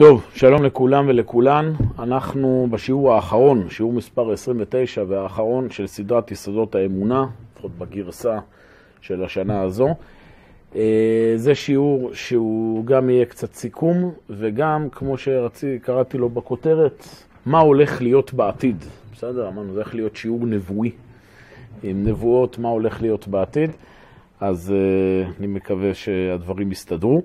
טוב, שלום לכולם ולכולן. אנחנו בשיעור האחרון, שיעור מספר 29 והאחרון של סדרת יסודות האמונה, לפחות בגרסה של השנה הזו. אה, זה שיעור שהוא גם יהיה קצת סיכום, וגם, כמו שקראתי לו בכותרת, מה הולך להיות בעתיד. בסדר? אמרנו, זה הולך להיות שיעור נבואי, עם נבואות, מה הולך להיות בעתיד. אז uh, אני מקווה שהדברים יסתדרו.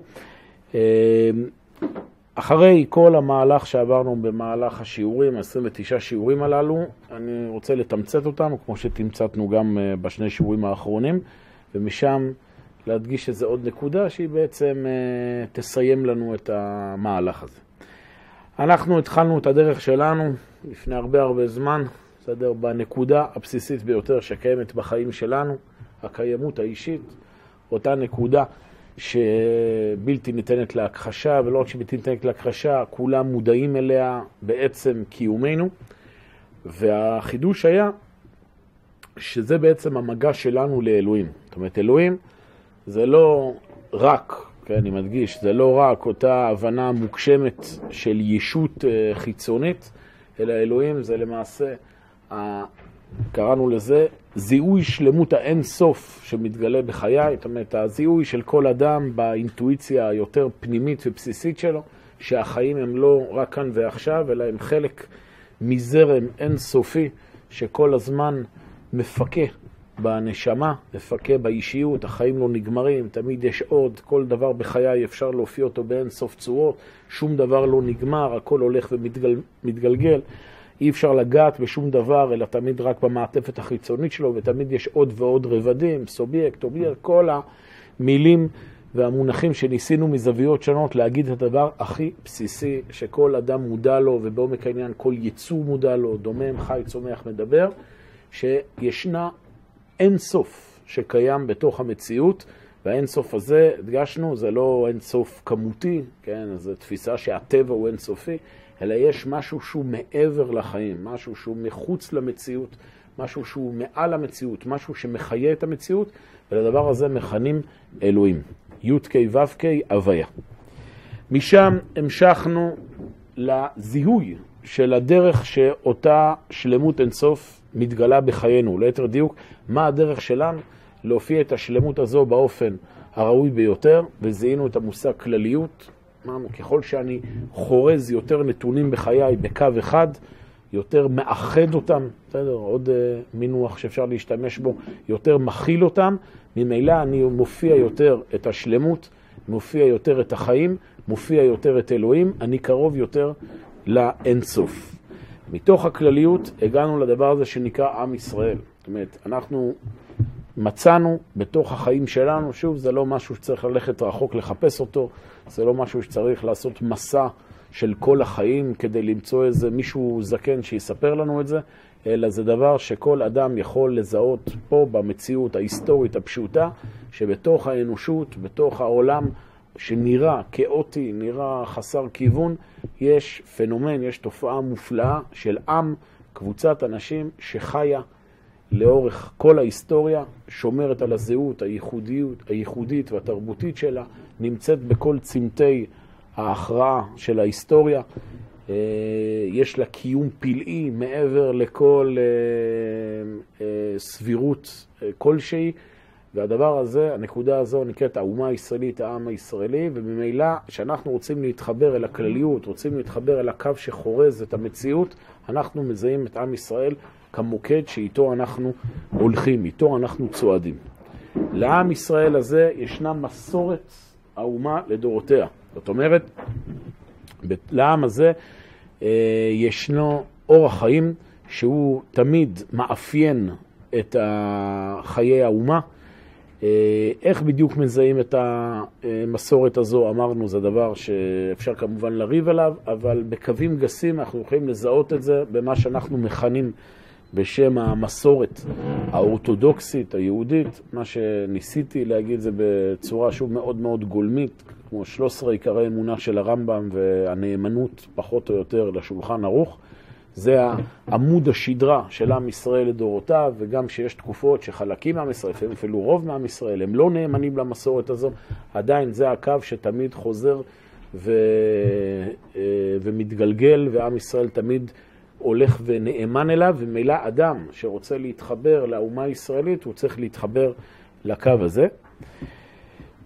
אחרי כל המהלך שעברנו במהלך השיעורים, 29 שיעורים הללו, אני רוצה לתמצת אותם, כמו שתמצתנו גם uh, בשני שיעורים האחרונים, ומשם להדגיש איזה עוד נקודה שהיא בעצם uh, תסיים לנו את המהלך הזה. אנחנו התחלנו את הדרך שלנו לפני הרבה הרבה זמן, בסדר? בנקודה הבסיסית ביותר שקיימת בחיים שלנו, הקיימות האישית, אותה נקודה שבלתי ניתנת להכחשה, ולא רק שבלתי ניתנת להכחשה, כולם מודעים אליה בעצם קיומנו. והחידוש היה שזה בעצם המגע שלנו לאלוהים. זאת אומרת, אלוהים זה לא רק, כן, אני מדגיש, זה לא רק אותה הבנה מוגשמת של ישות אה, חיצונית, אלא אלוהים זה למעשה קראנו לזה זיהוי שלמות האין סוף שמתגלה בחיי, זאת אומרת, הזיהוי של כל אדם באינטואיציה היותר פנימית ובסיסית שלו, שהחיים הם לא רק כאן ועכשיו, אלא הם חלק מזרם אין סופי שכל הזמן מפקה בנשמה, מפקה באישיות, החיים לא נגמרים, תמיד יש עוד, כל דבר בחיי אפשר להופיע אותו באין סוף צורות, שום דבר לא נגמר, הכל הולך ומתגלגל. ומתגל, אי אפשר לגעת בשום דבר, אלא תמיד רק במעטפת החיצונית שלו, ותמיד יש עוד ועוד רבדים, סובייקט, אובייקט, כל המילים והמונחים שניסינו מזוויות שונות להגיד את הדבר הכי בסיסי שכל אדם מודע לו, ובעומק העניין כל יצור מודע לו, דומם, חי, צומח, מדבר, שישנה אין סוף שקיים בתוך המציאות, והאין סוף הזה, הדגשנו, זה לא אין סוף כמותי, כן, זו תפיסה שהטבע הוא אין סופי, אלא יש משהו שהוא מעבר לחיים, משהו שהוא מחוץ למציאות, משהו שהוא מעל המציאות, משהו שמחיה את המציאות, ולדבר הזה מכנים אלוהים. י"ק ו"ק הוויה. משם המשכנו לזיהוי של הדרך שאותה שלמות אינסוף מתגלה בחיינו. ליתר דיוק, מה הדרך שלנו להופיע את השלמות הזו באופן הראוי ביותר, וזיהינו את המושג כלליות, אמרנו, ככל שאני חורז יותר נתונים בחיי בקו אחד, יותר מאחד אותם, בסדר, עוד uh, מינוח שאפשר להשתמש בו, יותר מכיל אותם, ממילא אני מופיע יותר את השלמות, מופיע יותר את החיים, מופיע יותר את אלוהים, אני קרוב יותר לאינסוף. מתוך הכלליות הגענו לדבר הזה שנקרא עם ישראל. זאת אומרת, אנחנו מצאנו בתוך החיים שלנו, שוב, זה לא משהו שצריך ללכת רחוק לחפש אותו, זה לא משהו שצריך לעשות מסע של כל החיים כדי למצוא איזה מישהו זקן שיספר לנו את זה, אלא זה דבר שכל אדם יכול לזהות פה במציאות ההיסטורית הפשוטה, שבתוך האנושות, בתוך העולם שנראה כאוטי, נראה חסר כיוון, יש פנומן, יש תופעה מופלאה של עם, קבוצת אנשים שחיה לאורך כל ההיסטוריה, שומרת על הזהות הייחודיות, הייחודית והתרבותית שלה, נמצאת בכל צמתי ההכרעה של ההיסטוריה. אה, יש לה קיום פלאי מעבר לכל אה, אה, סבירות כלשהי, והדבר הזה, הנקודה הזו נקראת האומה הישראלית, העם הישראלי, וממילא כשאנחנו רוצים להתחבר אל הכלליות, רוצים להתחבר אל הקו שחורז את המציאות, אנחנו מזהים את עם ישראל כמוקד שאיתו אנחנו הולכים, איתו אנחנו צועדים. לעם ישראל הזה ישנה מסורת האומה לדורותיה. זאת אומרת, לעם הזה אה, ישנו אורח חיים שהוא תמיד מאפיין את חיי האומה. אה, איך בדיוק מזהים את המסורת הזו, אמרנו, זה דבר שאפשר כמובן לריב עליו, אבל בקווים גסים אנחנו יכולים לזהות את זה במה שאנחנו מכנים בשם המסורת האורתודוקסית, היהודית. מה שניסיתי להגיד זה בצורה שוב מאוד מאוד גולמית, כמו 13 עיקרי אמונה של הרמב"ם והנאמנות פחות או יותר לשולחן ערוך. זה עמוד השדרה של עם ישראל לדורותיו, וגם שיש תקופות שחלקים מעם ישראל, אפילו רוב מעם ישראל, הם לא נאמנים למסורת הזו, עדיין זה הקו שתמיד חוזר ו, אה, ומתגלגל, ועם ישראל תמיד הולך ונאמן אליו, ומילא אדם שרוצה להתחבר לאומה הישראלית, הוא צריך להתחבר לקו הזה.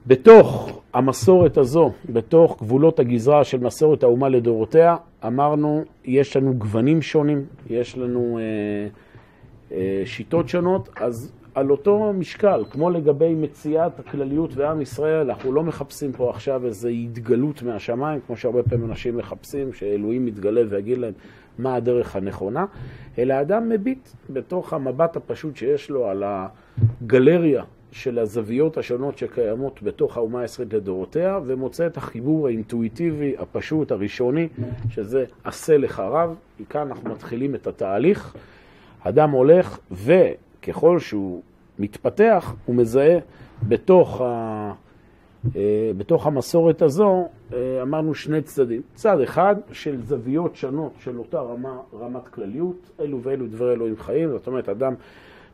בתוך המסורת הזו, בתוך גבולות הגזרה של מסורת האומה לדורותיה, אמרנו, יש לנו גוונים שונים, יש לנו אה, אה, שיטות שונות, אז על אותו משקל, כמו לגבי מציאת הכלליות ועם ישראל, אנחנו לא מחפשים פה עכשיו איזו התגלות מהשמיים, כמו שהרבה פעמים אנשים מחפשים, שאלוהים יתגלה ויגיד להם מה הדרך הנכונה, אלא אדם מביט בתוך המבט הפשוט שיש לו על הגלריה של הזוויות השונות שקיימות בתוך האומה הישראלית לדורותיה, ומוצא את החיבור האינטואיטיבי, הפשוט, הראשוני, שזה עשה לך רב. מכאן אנחנו מתחילים את התהליך. אדם הולך, וככל שהוא מתפתח, הוא מזהה בתוך, ה... אה, בתוך המסורת הזו, אה, אמרנו שני צדדים. צד אחד של זוויות שונות של אותה רמה, רמת כלליות, אלו ואלו דברי אלוהים חיים, זאת אומרת, אדם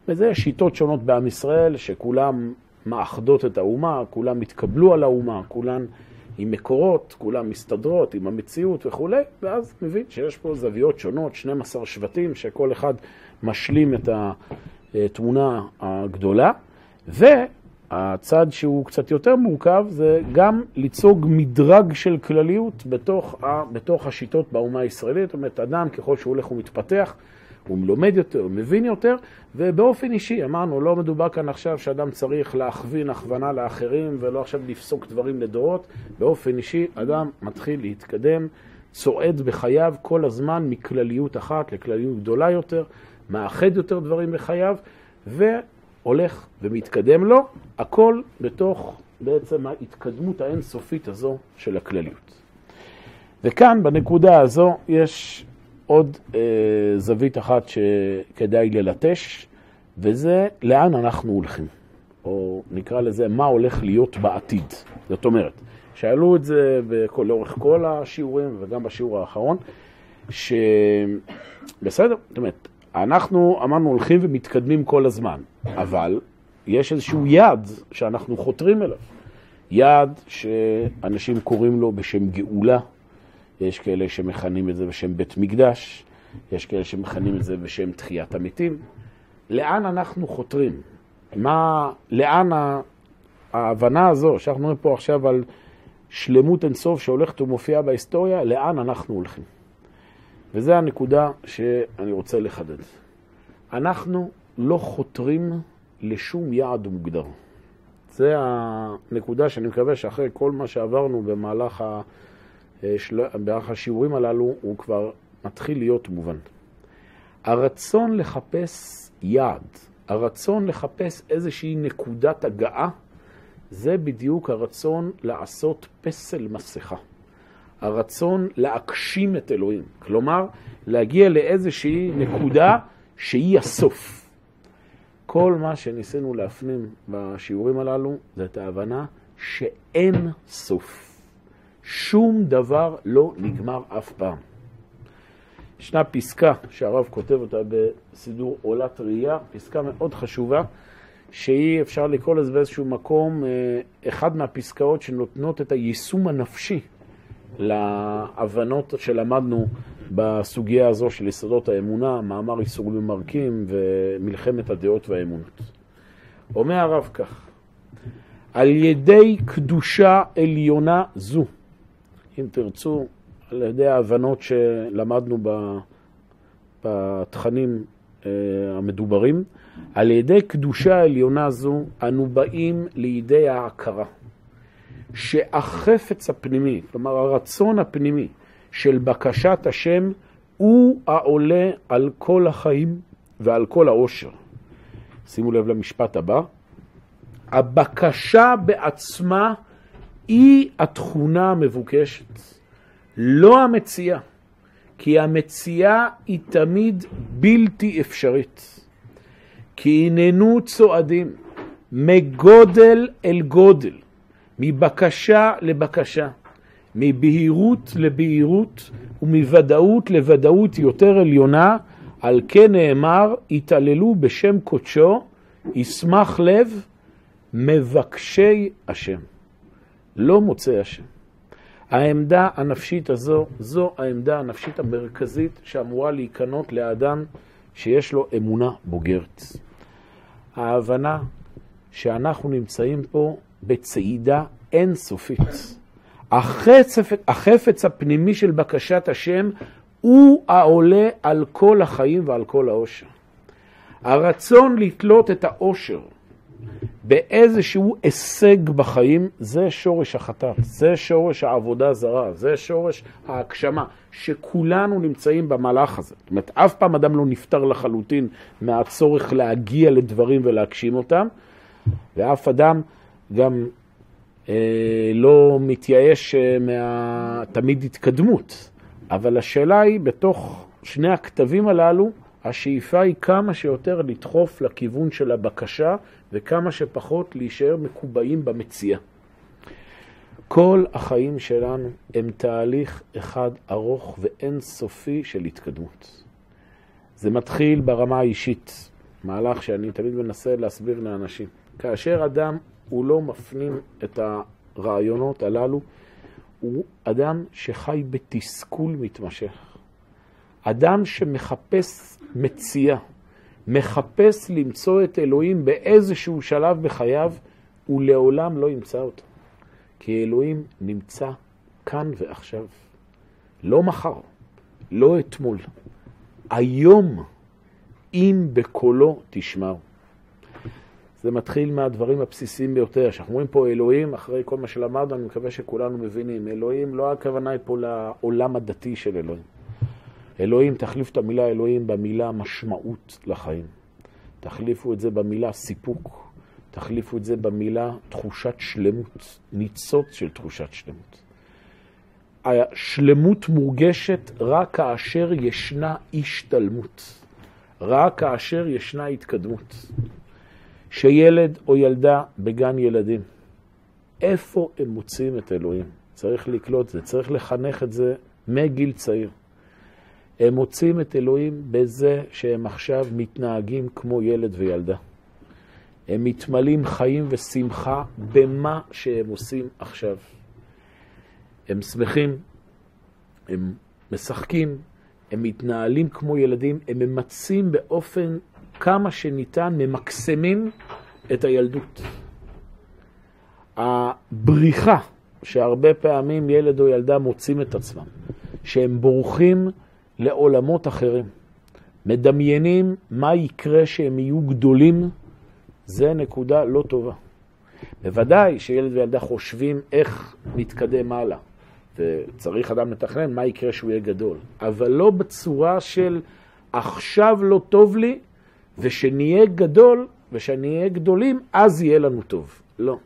וזה שיטות שונות בעם ישראל, שכולם מאחדות את האומה, כולם התקבלו על האומה, כולן עם מקורות, כולם מסתדרות עם המציאות וכולי, ואז מבין שיש פה זוויות שונות, 12 שבטים, שכל אחד משלים את התמונה הגדולה, והצד שהוא קצת יותר מורכב זה גם ליצוג מדרג של כלליות בתוך, ה, בתוך השיטות באומה הישראלית, זאת אומרת, אדם ככל שהוא הולך ומתפתח, הוא לומד יותר, הוא מבין יותר, ובאופן אישי, אמרנו, לא מדובר כאן עכשיו שאדם צריך להכווין הכוונה לאחרים ולא עכשיו לפסוק דברים לדורות, באופן אישי אדם מתחיל להתקדם, צועד בחייו כל הזמן מכלליות אחת לכלליות גדולה יותר, מאחד יותר דברים בחייו, והולך ומתקדם לו, הכל בתוך בעצם ההתקדמות האינסופית הזו של הכלליות. וכאן, בנקודה הזו, יש עוד אה, זווית אחת שכדאי ללטש, וזה לאן אנחנו הולכים, או נקרא לזה מה הולך להיות בעתיד. זאת אומרת, שאלו את זה בכל, לאורך כל השיעורים וגם בשיעור האחרון, שבסדר, זאת אומרת, אנחנו אמרנו הולכים ומתקדמים כל הזמן, אבל יש איזשהו יעד שאנחנו חותרים אליו. יעד שאנשים קוראים לו בשם גאולה, יש כאלה שמכנים את זה בשם בית מקדש, יש כאלה שמכנים את זה בשם תחיית המתים. לאן אנחנו חותרים? מה, לאן ההבנה הזו, שאנחנו מדברים פה עכשיו על שלמות אינסוף שהולכת ומופיעה בהיסטוריה, לאן אנחנו הולכים? וזו הנקודה שאני רוצה לחדד. אנחנו לא חותרים לשום יעד מוגדר. זו הנקודה שאני מקווה שאחרי כל מה שעברנו במהלך ה... בערך השיעורים הללו הוא כבר מתחיל להיות מובן. הרצון לחפש יעד, הרצון לחפש איזושהי נקודת הגעה, זה בדיוק הרצון לעשות פסל מסכה. הרצון להגשים את אלוהים. כלומר, להגיע לאיזושהי נקודה שהיא הסוף. כל מה שניסינו להפנים בשיעורים הללו זה את ההבנה שאין סוף. שום דבר לא נגמר אף פעם. ישנה פסקה שהרב כותב אותה בסידור עולת ראייה, פסקה מאוד חשובה, שהיא, אפשר לקרוא לזה באיזשהו מקום, אה, אחד מהפסקאות שנותנות את היישום הנפשי להבנות שלמדנו בסוגיה הזו של יסודות האמונה, מאמר איסורים ומרקים ומלחמת הדעות והאמונות. אומר הרב כך, על ידי קדושה עליונה זו, אם תרצו, על ידי ההבנות שלמדנו בתכנים אה, המדוברים, על ידי קדושה עליונה זו אנו באים לידי ההכרה שהחפץ הפנימי, כלומר הרצון הפנימי של בקשת השם הוא העולה על כל החיים ועל כל העושר. שימו לב למשפט הבא, הבקשה בעצמה היא התכונה המבוקשת, לא המציאה, כי המציאה היא תמיד בלתי אפשרית. כי הננו צועדים מגודל אל גודל, מבקשה לבקשה, מבהירות לבהירות ומוודאות לוודאות יותר עליונה, על כן נאמר, התעללו בשם קודשו, ישמח לב מבקשי השם. לא מוצא השם. העמדה הנפשית הזו, זו העמדה הנפשית המרכזית שאמורה להיכנות לאדם שיש לו אמונה בוגרת. ההבנה שאנחנו נמצאים פה בצעידה אינסופית. החפץ, הפנימי של בקשת השם הוא העולה על כל החיים ועל כל העושר. הרצון לתלות את העושר באיזשהו הישג בחיים, זה שורש החטאת, זה שורש העבודה זרה, זה שורש ההגשמה, שכולנו נמצאים במהלך הזה. זאת אומרת, אף פעם אדם לא נפטר לחלוטין מהצורך להגיע לדברים ולהגשים אותם, ואף אדם גם אה, לא מתייאש אה, מהתמיד התקדמות. אבל השאלה היא, בתוך שני הכתבים הללו, השאיפה היא כמה שיותר לדחוף לכיוון של הבקשה וכמה שפחות להישאר מקובעים במציאה. כל החיים שלנו הם תהליך אחד ארוך ואין סופי של התקדמות. זה מתחיל ברמה האישית, מהלך שאני תמיד מנסה להסביר לאנשים. כאשר אדם הוא לא מפנים את הרעיונות הללו, הוא אדם שחי בתסכול מתמשך. אדם שמחפש מציאה, מחפש למצוא את אלוהים באיזשהו שלב בחייו, הוא לעולם לא ימצא אותו. כי אלוהים נמצא כאן ועכשיו. לא מחר, לא אתמול. היום, אם בקולו תשמעו. זה מתחיל מהדברים הבסיסיים ביותר. כשאנחנו אומרים פה אלוהים, אחרי כל מה שלמדנו, אני מקווה שכולנו מבינים. אלוהים, לא הכוונה היא פה לעולם הדתי של אלוהים. אלוהים, תחליף את המילה אלוהים במילה משמעות לחיים. תחליפו את זה במילה סיפוק. תחליפו את זה במילה תחושת שלמות, ניצוץ של תחושת שלמות. השלמות מורגשת רק כאשר ישנה השתלמות, רק כאשר ישנה התקדמות. שילד או ילדה בגן ילדים, איפה הם מוצאים את אלוהים? צריך לקלוט זה, צריך לחנך את זה מגיל צעיר. הם מוצאים את אלוהים בזה שהם עכשיו מתנהגים כמו ילד וילדה. הם מתמלאים חיים ושמחה במה שהם עושים עכשיו. הם שמחים, הם משחקים, הם מתנהלים כמו ילדים, הם ממצים באופן כמה שניתן, ממקסמים את הילדות. הבריחה שהרבה פעמים ילד או ילדה מוצאים את עצמם, שהם בורחים לעולמות אחרים, מדמיינים מה יקרה שהם יהיו גדולים, זה נקודה לא טובה. בוודאי שילד וילדה חושבים איך נתקדם הלאה, וצריך אדם לתכנן מה יקרה שהוא יהיה גדול, אבל לא בצורה של עכשיו לא טוב לי, ושנהיה גדול, ושנהיה גדולים, אז יהיה לנו טוב. לא.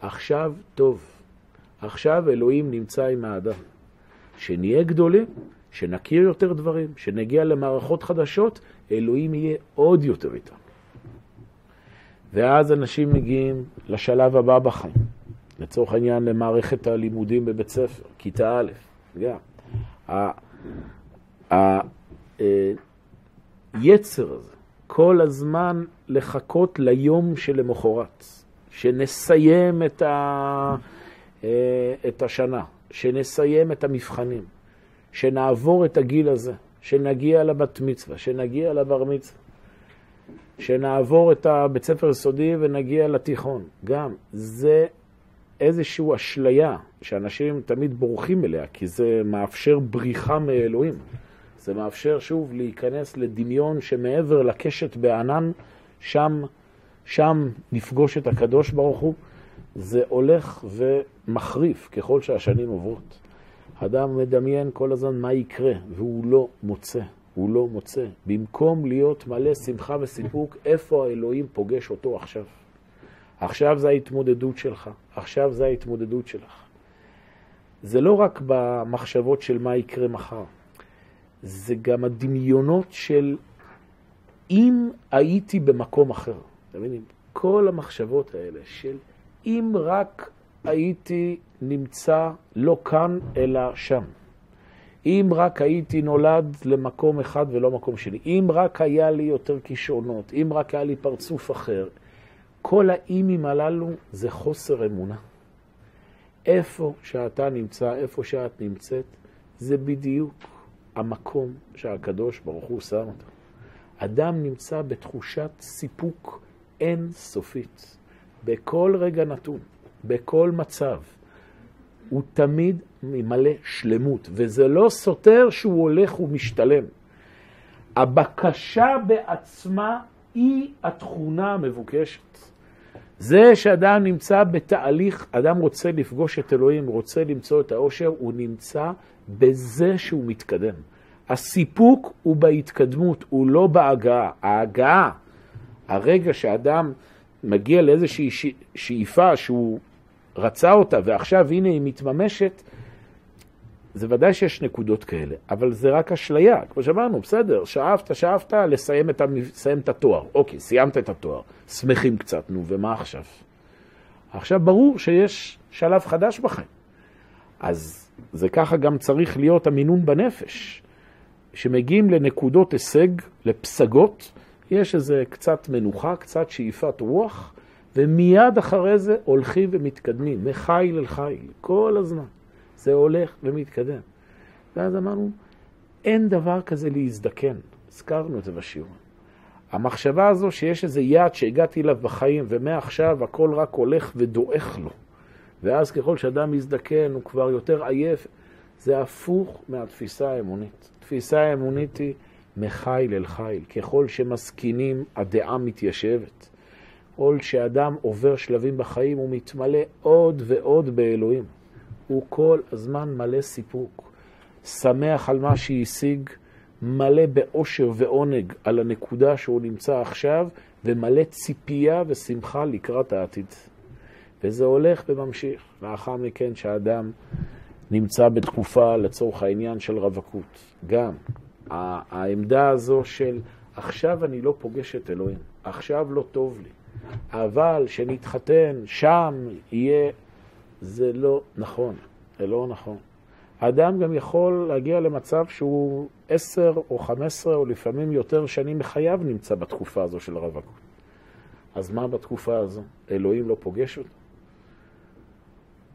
עכשיו טוב. עכשיו אלוהים נמצא עם האדם. שנהיה גדולים, שנכיר יותר דברים, שנגיע למערכות חדשות, אלוהים יהיה עוד יותר איתם. ואז אנשים מגיעים לשלב הבא בחיים, לצורך העניין למערכת הלימודים בבית ספר, כיתה א', גם. היצר אה, הזה, כל הזמן לחכות ליום שלמחרת, שנסיים את, ה... אה, את השנה, שנסיים את המבחנים, שנעבור את הגיל הזה, שנגיע לבת מצווה, שנגיע לבר מצווה, שנעבור את הבית ספר יסודי ונגיע לתיכון. גם זה איזושהי אשליה שאנשים תמיד בורחים אליה, כי זה מאפשר בריחה מאלוהים. זה מאפשר שוב להיכנס לדמיון שמעבר לקשת בענן, שם, שם נפגוש את הקדוש ברוך הוא. זה הולך ומחריף ככל שהשנים עוברות. אדם מדמיין כל הזמן מה יקרה, והוא לא מוצא, הוא לא מוצא. במקום להיות מלא שמחה וסיפוק, איפה האלוהים פוגש אותו עכשיו? עכשיו זה ההתמודדות שלך, עכשיו זה ההתמודדות שלך. זה לא רק במחשבות של מה יקרה מחר. זה גם הדמיונות של אם הייתי במקום אחר. אתם מבינים? כל המחשבות האלה של אם רק הייתי נמצא לא כאן אלא שם. אם רק הייתי נולד למקום אחד ולא מקום שני. אם רק היה לי יותר כישרונות. אם רק היה לי פרצוף אחר. כל האימים הללו זה חוסר אמונה. איפה שאתה נמצא, איפה שאת נמצאת, זה בדיוק המקום שהקדוש ברוך הוא שם אותו. אדם נמצא בתחושת סיפוק אינסופית, בכל רגע נתון, בכל מצב. הוא תמיד ממלא שלמות, וזה לא סותר שהוא הולך ומשתלם. הבקשה בעצמה היא התכונה המבוקשת. זה שאדם נמצא בתהליך, אדם רוצה לפגוש את אלוהים, רוצה למצוא את האושר, הוא נמצא בזה שהוא מתקדם. הסיפוק הוא בהתקדמות, הוא לא בהגעה. ההגעה, הרגע שאדם מגיע לאיזושהי שאיפה שהוא רצה אותה ועכשיו הנה היא מתממשת, זה ודאי שיש נקודות כאלה, אבל זה רק אשליה. כמו שאמרנו, בסדר, שאפת, שאפת, לסיים את, לסיים את התואר. אוקיי, סיימת את התואר. שמחים קצת, נו, ומה עכשיו? עכשיו ברור שיש שלב חדש בכם. אז זה ככה גם צריך להיות המינון בנפש. שמגיעים לנקודות הישג, לפסגות, יש איזה קצת מנוחה, קצת שאיפת רוח, ומיד אחרי זה הולכים ומתקדמים, מחיל אל חיל, כל הזמן. זה הולך ומתקדם. ואז אמרנו, אין דבר כזה להזדקן. הזכרנו את זה בשיעור. המחשבה הזו שיש איזה יעד שהגעתי אליו בחיים, ומעכשיו הכל רק הולך ודועך לו. ואז ככל שאדם מזדקן הוא כבר יותר עייף, זה הפוך מהתפיסה האמונית. התפיסה האמונית היא מחיל אל חיל. ככל שמסכינים, הדעה מתיישבת. כל שאדם עובר שלבים בחיים, הוא מתמלא עוד ועוד באלוהים. הוא כל הזמן מלא סיפוק, שמח על מה שהשיג, מלא באושר ועונג על הנקודה שהוא נמצא עכשיו, ומלא ציפייה ושמחה לקראת העתיד. וזה הולך וממשיך. לאחר מכן שהאדם נמצא בתקופה, לצורך העניין, של רווקות. גם העמדה הזו של עכשיו אני לא פוגש את אלוהים, עכשיו לא טוב לי, אבל שנתחתן, שם יהיה זה לא נכון, זה לא נכון. האדם גם יכול להגיע למצב שהוא עשר או חמש עשרה או לפעמים יותר שנים מחייו נמצא בתקופה הזו של הרווקות. אז מה בתקופה הזו? אלוהים לא פוגש אותו?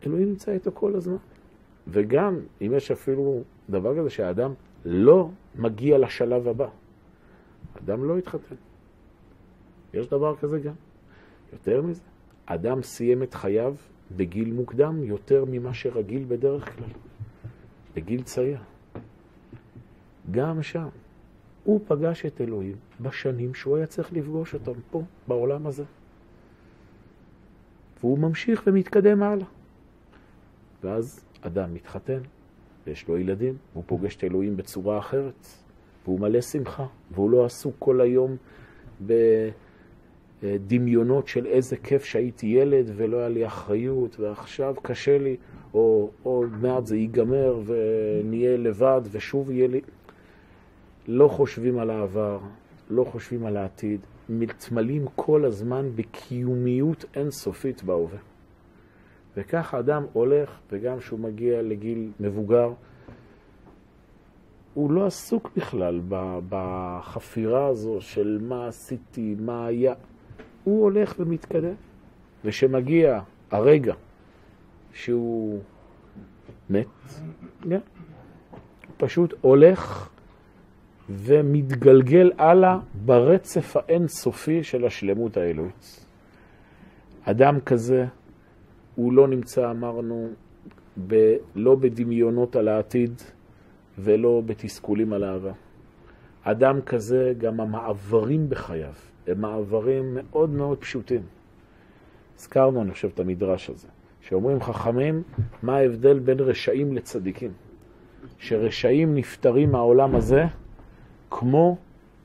אלוהים נמצא איתו כל הזמן. וגם אם יש אפילו דבר כזה שהאדם לא מגיע לשלב הבא, אדם לא יתחתן. יש דבר כזה גם. יותר מזה, אדם סיים את חייו בגיל מוקדם יותר ממה שרגיל בדרך כלל, בגיל צעיר. גם שם הוא פגש את אלוהים בשנים שהוא היה צריך לפגוש אותם פה, בעולם הזה. והוא ממשיך ומתקדם הלאה. ואז אדם מתחתן, ויש לו ילדים, והוא פוגש את אלוהים בצורה אחרת, והוא מלא שמחה, והוא לא עסוק כל היום ב... דמיונות של איזה כיף שהייתי ילד ולא היה לי אחריות ועכשיו קשה לי, או עוד מעט זה ייגמר ונהיה לבד ושוב יהיה לי. לא חושבים על העבר, לא חושבים על העתיד, מתמלאים כל הזמן בקיומיות אינסופית בהווה. וכך האדם הולך, וגם כשהוא מגיע לגיל מבוגר, הוא לא עסוק בכלל בחפירה הזו של מה עשיתי, מה היה. הוא הולך ומתקדם. וכשמגיע הרגע שהוא מת, yeah, הוא פשוט הולך ומתגלגל הלאה ברצף האינסופי של השלמות האלוהית. אדם כזה, הוא לא נמצא, אמרנו, ב, לא בדמיונות על העתיד ולא בתסכולים על העבר. אדם כזה, גם המעברים בחייו, הם מעברים מאוד מאוד פשוטים. הזכרנו, אני חושב, את המדרש הזה, שאומרים חכמים, מה ההבדל בין רשעים לצדיקים? שרשעים נפטרים מהעולם הזה כמו,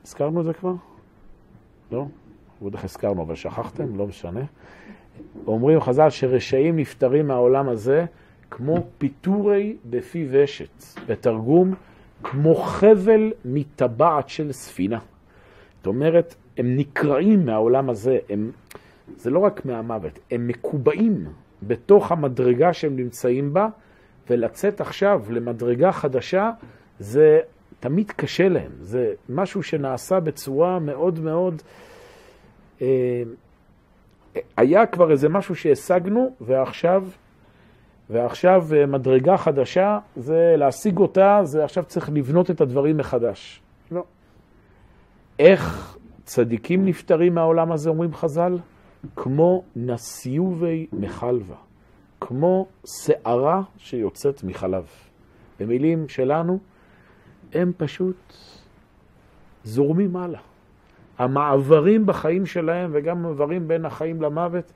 הזכרנו את זה כבר? לא? בטח הזכרנו, אבל שכחתם? לא משנה. אומרים חז"ל שרשעים נפטרים מהעולם הזה כמו פיטורי בפי ושת. בתרגום, כמו חבל מטבעת של ספינה. זאת אומרת, הם נקרעים מהעולם הזה, הם, זה לא רק מהמוות, הם מקובעים בתוך המדרגה שהם נמצאים בה, ולצאת עכשיו למדרגה חדשה, זה תמיד קשה להם. זה משהו שנעשה בצורה מאוד מאוד... אה, היה כבר איזה משהו שהשגנו, ועכשיו, ועכשיו אה, מדרגה חדשה, זה להשיג אותה, זה עכשיו צריך לבנות את הדברים מחדש. לא. איך צדיקים נפטרים מהעולם הזה, אומרים חז"ל? כמו נסיובי מחלבה, כמו שערה שיוצאת מחלב. במילים שלנו, הם פשוט זורמים הלאה. המעברים בחיים שלהם וגם מעברים בין החיים למוות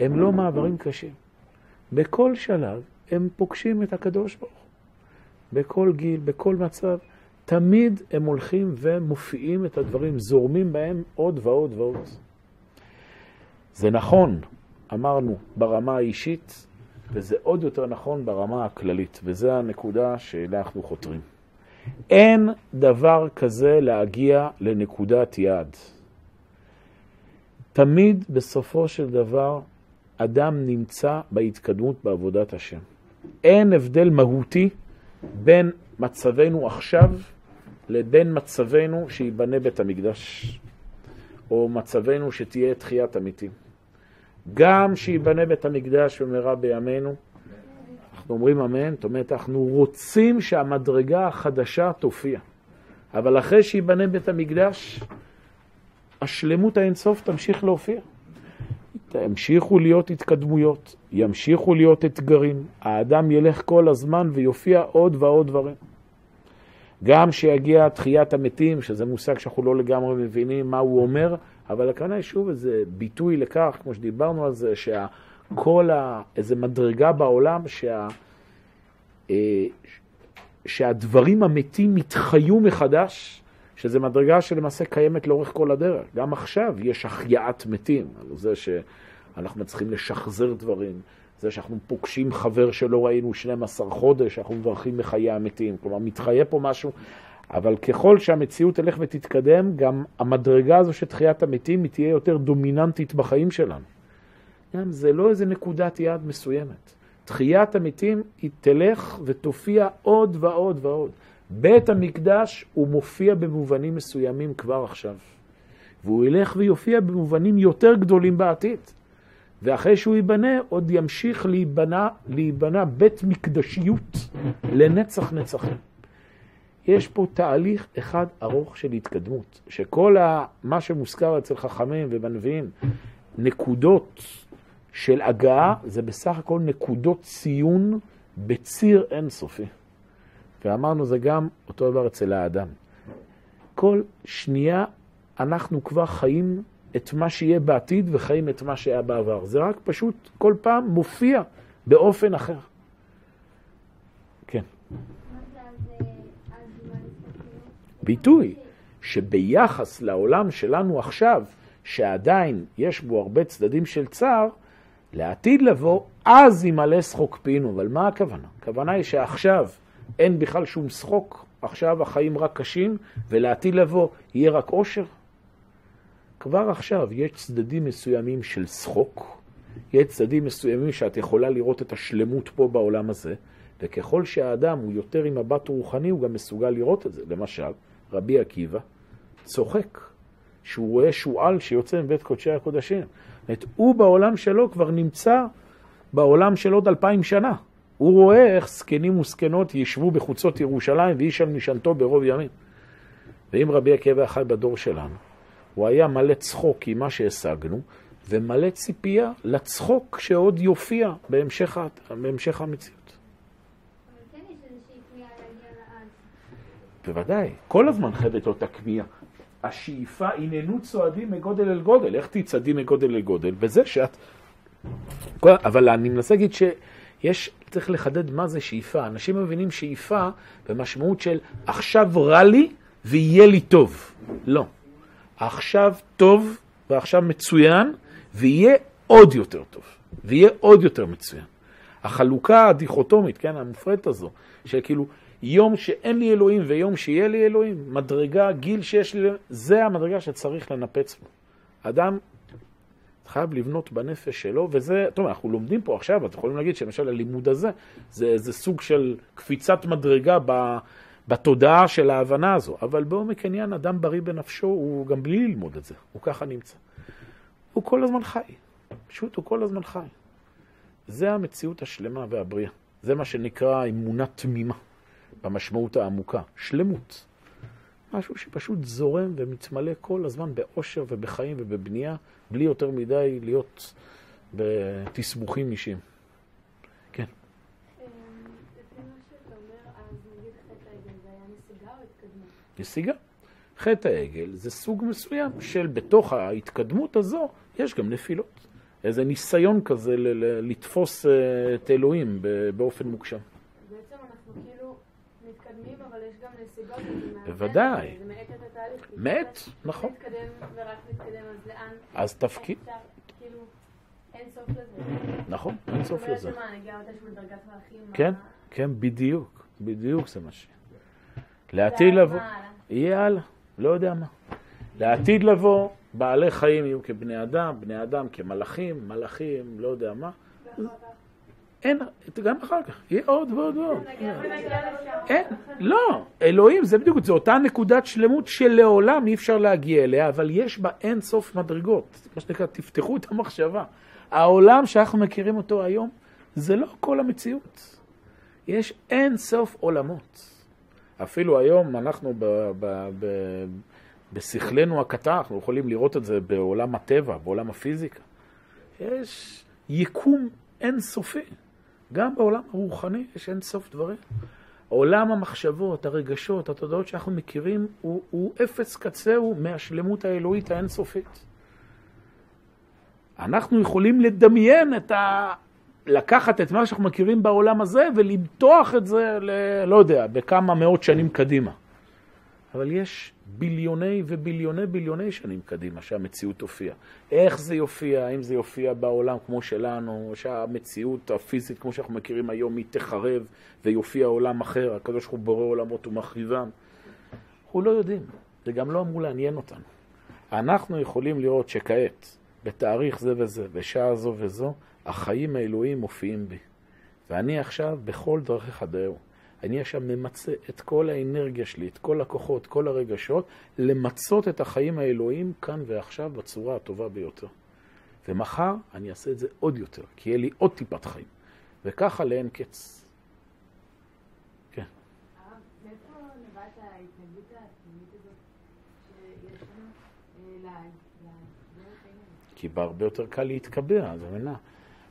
הם לא מעברים קשים. בכל שלב הם פוגשים את הקדוש ברוך הוא. בכל גיל, בכל מצב, תמיד הם הולכים ומופיעים את הדברים, זורמים בהם עוד ועוד ועוד. זה נכון, אמרנו, ברמה האישית, וזה עוד יותר נכון ברמה הכללית, וזו הנקודה שאליה אנחנו חותרים. אין דבר כזה להגיע לנקודת יעד. תמיד בסופו של דבר אדם נמצא בהתקדמות בעבודת השם. אין הבדל מהותי בין מצבנו עכשיו לבין מצבנו שייבנה בית המקדש, או מצבנו שתהיה תחיית המתים. גם שייבנה בית המקדש במהרה בימינו, אנחנו אומרים אמן, זאת אומרת, אנחנו רוצים שהמדרגה החדשה תופיע. אבל אחרי שייבנה בית המקדש, השלמות האינסוף תמשיך להופיע. ימשיכו להיות התקדמויות, ימשיכו להיות אתגרים, האדם ילך כל הזמן ויופיע עוד ועוד דברים. גם שיגיע תחיית המתים, שזה מושג שאנחנו לא לגמרי מבינים מה הוא אומר, אבל הכוונה היא שוב איזה ביטוי לכך, כמו שדיברנו על זה, שכל ה... איזה מדרגה בעולם שה... אה, שהדברים המתים מתחיו מחדש, שזו מדרגה שלמעשה קיימת לאורך כל הדרך. גם עכשיו יש החייאת מתים, על זה שאנחנו מצליחים לשחזר דברים, זה שאנחנו פוגשים חבר שלא ראינו 12 חודש, אנחנו מברכים בחיי המתים. כלומר, מתחיה פה משהו, אבל ככל שהמציאות תלך ותתקדם, גם המדרגה הזו של תחיית המתים היא תהיה יותר דומיננטית בחיים שלנו. גם זה לא איזה נקודת יעד מסוימת. תחיית המתים היא תלך ותופיע עוד ועוד ועוד. בית המקדש הוא מופיע במובנים מסוימים כבר עכשיו. והוא ילך ויופיע במובנים יותר גדולים בעתיד. ואחרי שהוא ייבנה, עוד ימשיך להיבנה, להיבנה בית מקדשיות לנצח נצחים. יש פה תהליך אחד ארוך של התקדמות, שכל ה, מה שמוזכר אצל חכמים ובנביאים, נקודות של הגעה, זה בסך הכל נקודות ציון בציר אינסופי. ואמרנו זה גם אותו דבר אצל האדם. כל שנייה אנחנו כבר חיים את מה שיהיה בעתיד וחיים את מה שהיה בעבר. זה רק פשוט כל פעם מופיע באופן אחר. כן. ביטוי שביחס לעולם שלנו עכשיו, שעדיין יש בו הרבה צדדים של צער, לעתיד לבוא, אז ימלא שחוק פינו. אבל מה הכוונה? הכוונה היא שעכשיו אין בכלל שום שחוק, עכשיו החיים רק קשים, ולעתיד לבוא יהיה רק אושר. כבר עכשיו יש צדדים מסוימים של שחוק, יש צדדים מסוימים שאת יכולה לראות את השלמות פה בעולם הזה, וככל שהאדם הוא יותר עם מבט רוחני, הוא גם מסוגל לראות את זה. למשל, רבי עקיבא צוחק שהוא רואה שועל שיוצא מבית קודשי הקודשים. זאת אומרת, הוא בעולם שלו כבר נמצא בעולם של עוד אלפיים שנה. הוא רואה איך זקנים וזקנות ישבו בחוצות ירושלים ואיש על משענתו ברוב ימים. ואם רבי עקיבא חי בדור שלנו, הוא היה מלא צחוק עם מה שהשגנו, ומלא ציפייה לצחוק שעוד יופיע בהמשך, בהמשך המציאות. כן בוודאי, כל הזמן חייבת לו את הכמיהה. השאיפה, הננו צועדים מגודל אל גודל. איך תצעדי מגודל אל גודל? בזה שאת... אבל אני מנסה להגיד שיש, צריך לחדד מה זה שאיפה. אנשים מבינים שאיפה במשמעות של עכשיו רע לי ויהיה לי טוב. לא. עכשיו טוב ועכשיו מצוין, ויהיה עוד יותר טוב, ויהיה עוד יותר מצוין. החלוקה הדיכוטומית, כן, המופרדת הזו, שכאילו יום שאין לי אלוהים ויום שיהיה לי אלוהים, מדרגה, גיל שיש לי, זה המדרגה שצריך לנפץ בו. אדם חייב לבנות בנפש שלו, וזה, טוב, אנחנו לומדים פה עכשיו, אתם יכולים להגיד שלמשל הלימוד הזה, זה, זה סוג של קפיצת מדרגה ב... בתודעה של ההבנה הזו. אבל בעומק עניין, אדם בריא בנפשו, הוא גם בלי ללמוד את זה, הוא ככה נמצא. הוא כל הזמן חי, פשוט הוא כל הזמן חי. זה המציאות השלמה והבריאה. זה מה שנקרא אמונה תמימה, במשמעות העמוקה. שלמות. משהו שפשוט זורם ומתמלא כל הזמן באושר ובחיים ובבנייה, בלי יותר מדי להיות בתסבוכים אישיים. כן. נסיגה. חטא העגל זה סוג מסוים של בתוך ההתקדמות הזו יש גם נפילות. איזה ניסיון כזה לתפוס אה, את אלוהים באופן מוגשם. מתקדמים, אבל יש גם נסיגות. בוודאי. מאט נכון. אז תפקיד. כאילו, אין סוף לזה. נכון, אין סוף לזה. כן, כן, בדיוק. בדיוק זה מה ש... לעתיד לבוא. יהיה הלאה, לא יודע מה. לעתיד לבוא, בעלי חיים יהיו כבני אדם, בני אדם כמלאכים, מלאכים, לא יודע מה. אין, גם אחר כך, יהיה עוד ועוד ועוד. אין, לא, אלוהים זה בדיוק, זו אותה נקודת שלמות שלעולם אי אפשר להגיע אליה, אבל יש בה אין סוף מדרגות. מה שנקרא, תפתחו את המחשבה. העולם שאנחנו מכירים אותו היום, זה לא כל המציאות. יש אין סוף עולמות. אפילו היום אנחנו ב, ב, ב, בשכלנו הקטן, אנחנו יכולים לראות את זה בעולם הטבע, בעולם הפיזיקה. יש יקום אינסופי. גם בעולם הרוחני יש אין סוף דברים. עולם המחשבות, הרגשות, התודעות שאנחנו מכירים, הוא, הוא אפס קצהו מהשלמות האלוהית האינסופית. אנחנו יכולים לדמיין את ה... לקחת את מה שאנחנו מכירים בעולם הזה ולמתוח את זה, ל... לא יודע, בכמה מאות שנים קדימה. אבל יש ביליוני וביליוני ביליוני שנים קדימה שהמציאות תופיע. איך זה יופיע? האם זה יופיע בעולם כמו שלנו, שהמציאות הפיזית כמו שאנחנו מכירים היום היא תחרב ויופיע עולם אחר, הקדוש ברוך הוא בורא עולמות ומחריבם? אנחנו לא יודעים, זה גם לא אמור לעניין אותנו. אנחנו יכולים לראות שכעת, בתאריך זה וזה, בשעה זו וזו, החיים האלוהים מופיעים בי. ואני עכשיו בכל דרכיך דאהו. אני עכשיו ממצה את כל האנרגיה שלי, את כל הכוחות, כל הרגשות, למצות את החיים האלוהים כאן ועכשיו בצורה הטובה ביותר. ומחר אני אעשה את זה עוד יותר, כי יהיה לי עוד טיפת חיים. וככה לאין קץ. כן. כי בהרבה יותר קל להתקבע, זה מנה.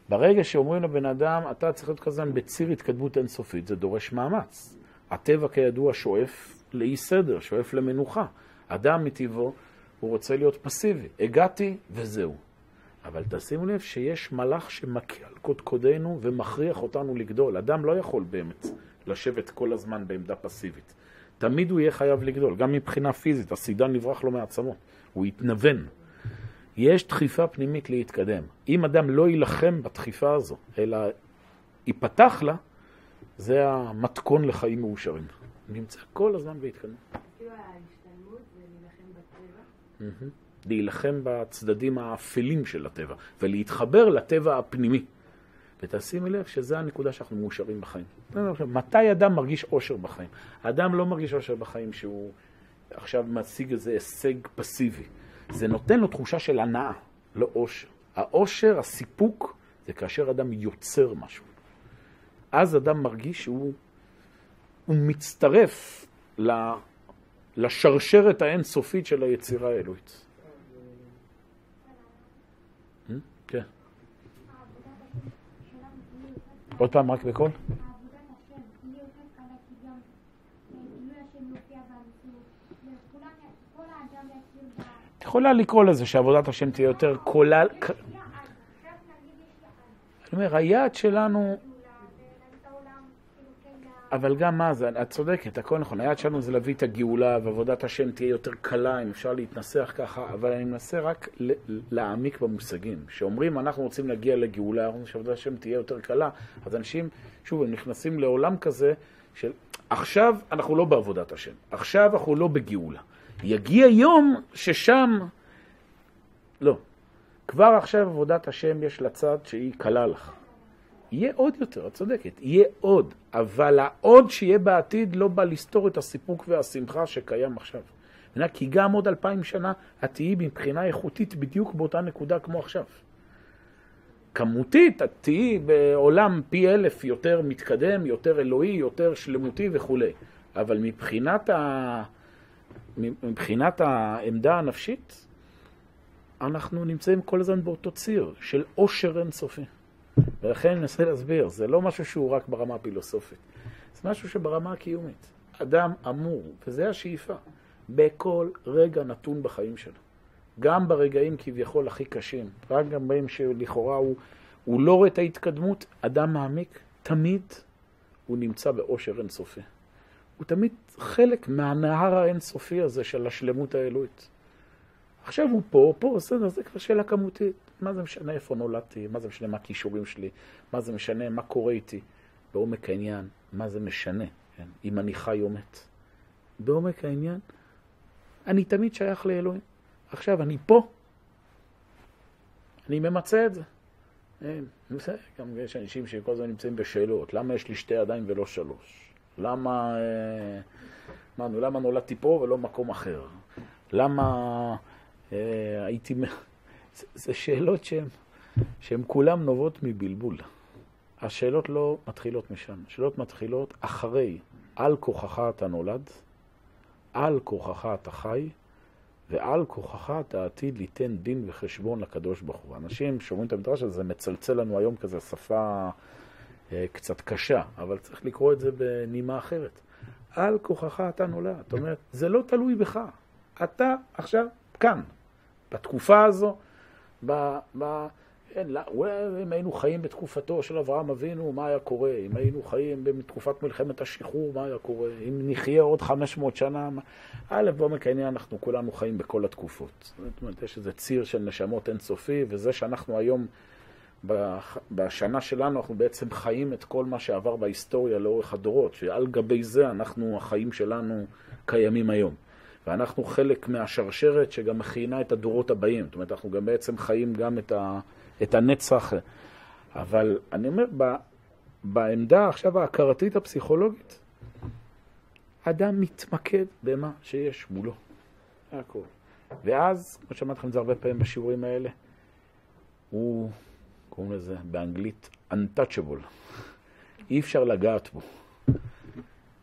ברגע שאומרים לבן אדם, אתה צריך להיות כזה בציר התקדמות אינסופית, זה דורש מאמץ. הטבע כידוע שואף לאי סדר, שואף למנוחה. אדם מטבעו, הוא רוצה להיות פסיבי. הגעתי וזהו. אבל תשימו לב שיש מלאך שמכה על קודקודנו ומכריח אותנו לגדול. אדם לא יכול באמת לשבת כל הזמן בעמדה פסיבית. תמיד הוא יהיה חייב לגדול, גם מבחינה פיזית. הסידן נברח לו מעצמות, הוא יתנוון. יש דחיפה פנימית להתקדם. אם אדם לא יילחם בדחיפה הזו, אלא ייפתח לה, זה המתכון לחיים מאושרים. נמצא כל הזמן בהתקדמות. כאילו ההשתלמות זה להילחם בטבע? להילחם בצדדים האפלים של הטבע, ולהתחבר לטבע הפנימי. ותשימי לב שזו הנקודה שאנחנו מאושרים בחיים. מתי אדם מרגיש אושר בחיים? האדם לא מרגיש אושר בחיים שהוא עכשיו משיג איזה הישג פסיבי. זה נותן לו תחושה של הנאה, לא אושר. האושר, הסיפוק, זה כאשר אדם יוצר משהו. אז אדם מרגיש שהוא מצטרף לשרשרת האינסופית של היצירה האלוהית. Hmm? כן. עוד פעם, רק בקול. יכולה לקרוא לזה שעבודת השם תהיה יותר כולל... אני אומר, היעד שלנו... אבל גם מה זה, את צודקת, הכל נכון, היעד שלנו זה להביא את הגאולה ועבודת השם תהיה יותר קלה, אם אפשר להתנסח ככה, אבל אני מנסה רק להעמיק במושגים. כשאומרים אנחנו רוצים להגיע לגאולה, אנחנו רוצים שעבודת השם תהיה יותר קלה, אז אנשים, שוב, הם נכנסים לעולם כזה של עכשיו אנחנו לא בעבודת השם, עכשיו אנחנו לא בגאולה. יגיע יום ששם, לא, כבר עכשיו עבודת השם יש לצד שהיא קלה לך. יהיה עוד יותר, את צודקת, יהיה עוד, אבל העוד שיהיה בעתיד לא בא לסתור את הסיפוק והשמחה שקיים עכשיו. כי גם עוד אלפיים שנה את תהיי מבחינה איכותית בדיוק באותה נקודה כמו עכשיו. כמותית, את תהיי בעולם פי אלף יותר מתקדם, יותר אלוהי, יותר שלמותי וכולי. אבל מבחינת, ה... מבחינת העמדה הנפשית, אנחנו נמצאים כל הזמן באותו ציר של עושר אינסופי. ולכן אני מנסה להסביר, זה לא משהו שהוא רק ברמה הפילוסופית, זה משהו שברמה הקיומית. אדם אמור, וזו השאיפה, בכל רגע נתון בחיים שלו. גם ברגעים כביכול הכי קשים, רק גם בהם שלכאורה הוא, הוא לא רואה את ההתקדמות, אדם מעמיק, תמיד הוא נמצא באושר אינסופי. הוא תמיד חלק מהנהר האינסופי הזה של השלמות האלוהית. עכשיו הוא פה, פה, בסדר, זה כבר שאלה כמותית. מה זה משנה איפה נולדתי, מה זה משנה מה הכישורים שלי, מה זה משנה מה קורה איתי. בעומק העניין, מה זה משנה, כן? אם אני חי או מת. בעומק העניין, אני תמיד שייך לאלוהים. עכשיו, אני פה, אני ממצה את זה. אין, גם יש אנשים שכל הזמן נמצאים בשאלות, למה יש לי שתי ידיים ולא שלוש? למה, אה, אמרנו, למה נולדתי פה ולא מקום אחר? למה אה, הייתי... זה, זה שאלות שהן כולן נובעות מבלבול. השאלות לא מתחילות משם, השאלות מתחילות אחרי, על כוחך אתה נולד, על כוחך אתה חי, ועל כוחך אתה עתיד ליתן דין וחשבון לקדוש ברוך הוא. אנשים שאומרים את המדרש הזה, זה מצלצל לנו היום כזה שפה קצת קשה, אבל צריך לקרוא את זה בנימה אחרת. על כוחך אתה נולד. זאת אומרת, זה לא תלוי בך. אתה עכשיו כאן, בתקופה הזו, ב... ב אין, לא, אם היינו חיים בתקופתו של אברהם אבינו, מה היה קורה? אם היינו חיים בתקופת מלחמת השחרור, מה היה קורה? אם נחיה עוד 500 שנה? א', בעומק העניין אנחנו כולנו חיים בכל התקופות. זאת אומרת, יש איזה ציר של נשמות אינסופי, וזה שאנחנו היום, בשנה שלנו, אנחנו בעצם חיים את כל מה שעבר בהיסטוריה לאורך הדורות, שעל גבי זה אנחנו, החיים שלנו קיימים היום. ואנחנו חלק מהשרשרת שגם מכינה את הדורות הבאים. זאת אומרת, אנחנו גם בעצם חיים גם את ה... את הנצח. אבל אני אומר, בעמדה עכשיו ההכרתית הפסיכולוגית, אדם מתמקד במה שיש מולו. הכל. ואז, כמו שאמרתי לכם את זה הרבה פעמים בשיעורים האלה, הוא, קוראים לזה באנגלית untouchable. אי אפשר לגעת בו.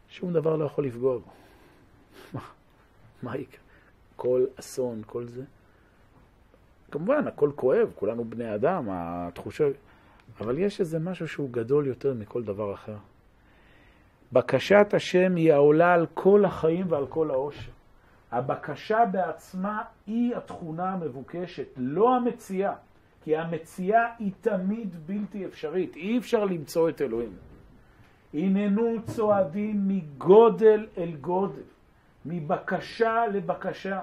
שום דבר לא יכול לפגוע בו. מה, יקרה? כל אסון, כל זה, כמובן, הכל כואב, כולנו בני אדם, התחושה... אבל יש איזה משהו שהוא גדול יותר מכל דבר אחר. בקשת השם היא העולה על כל החיים ועל כל העושר. הבקשה בעצמה היא התכונה המבוקשת, לא המציאה. כי המציאה היא תמיד בלתי אפשרית, אי אפשר למצוא את אלוהים. הננו צועדים מגודל אל גודל, מבקשה לבקשה.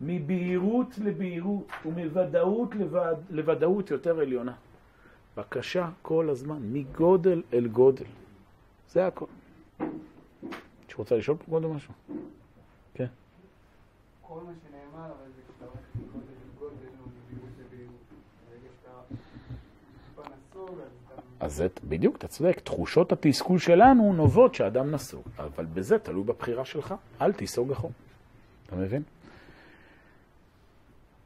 מבהירות לבהירות ומוודאות לווד... לוודאות יותר עליונה. בקשה כל הזמן, מגודל אל גודל. זה הכל. את רוצה לשאול פה קודם משהו? כן. כל מה שנאמר, אבל זה כשאתה הולך מגודל לגודל או מבהירות לבהירות. ברגע שאתה טיפה נסוג, אז זה, בדיוק, אתה צודק. תחושות התסכול שלנו נובעות שאדם נסוג. אבל בזה תלוי בבחירה שלך. אל תיסוג אחור. אתה מבין?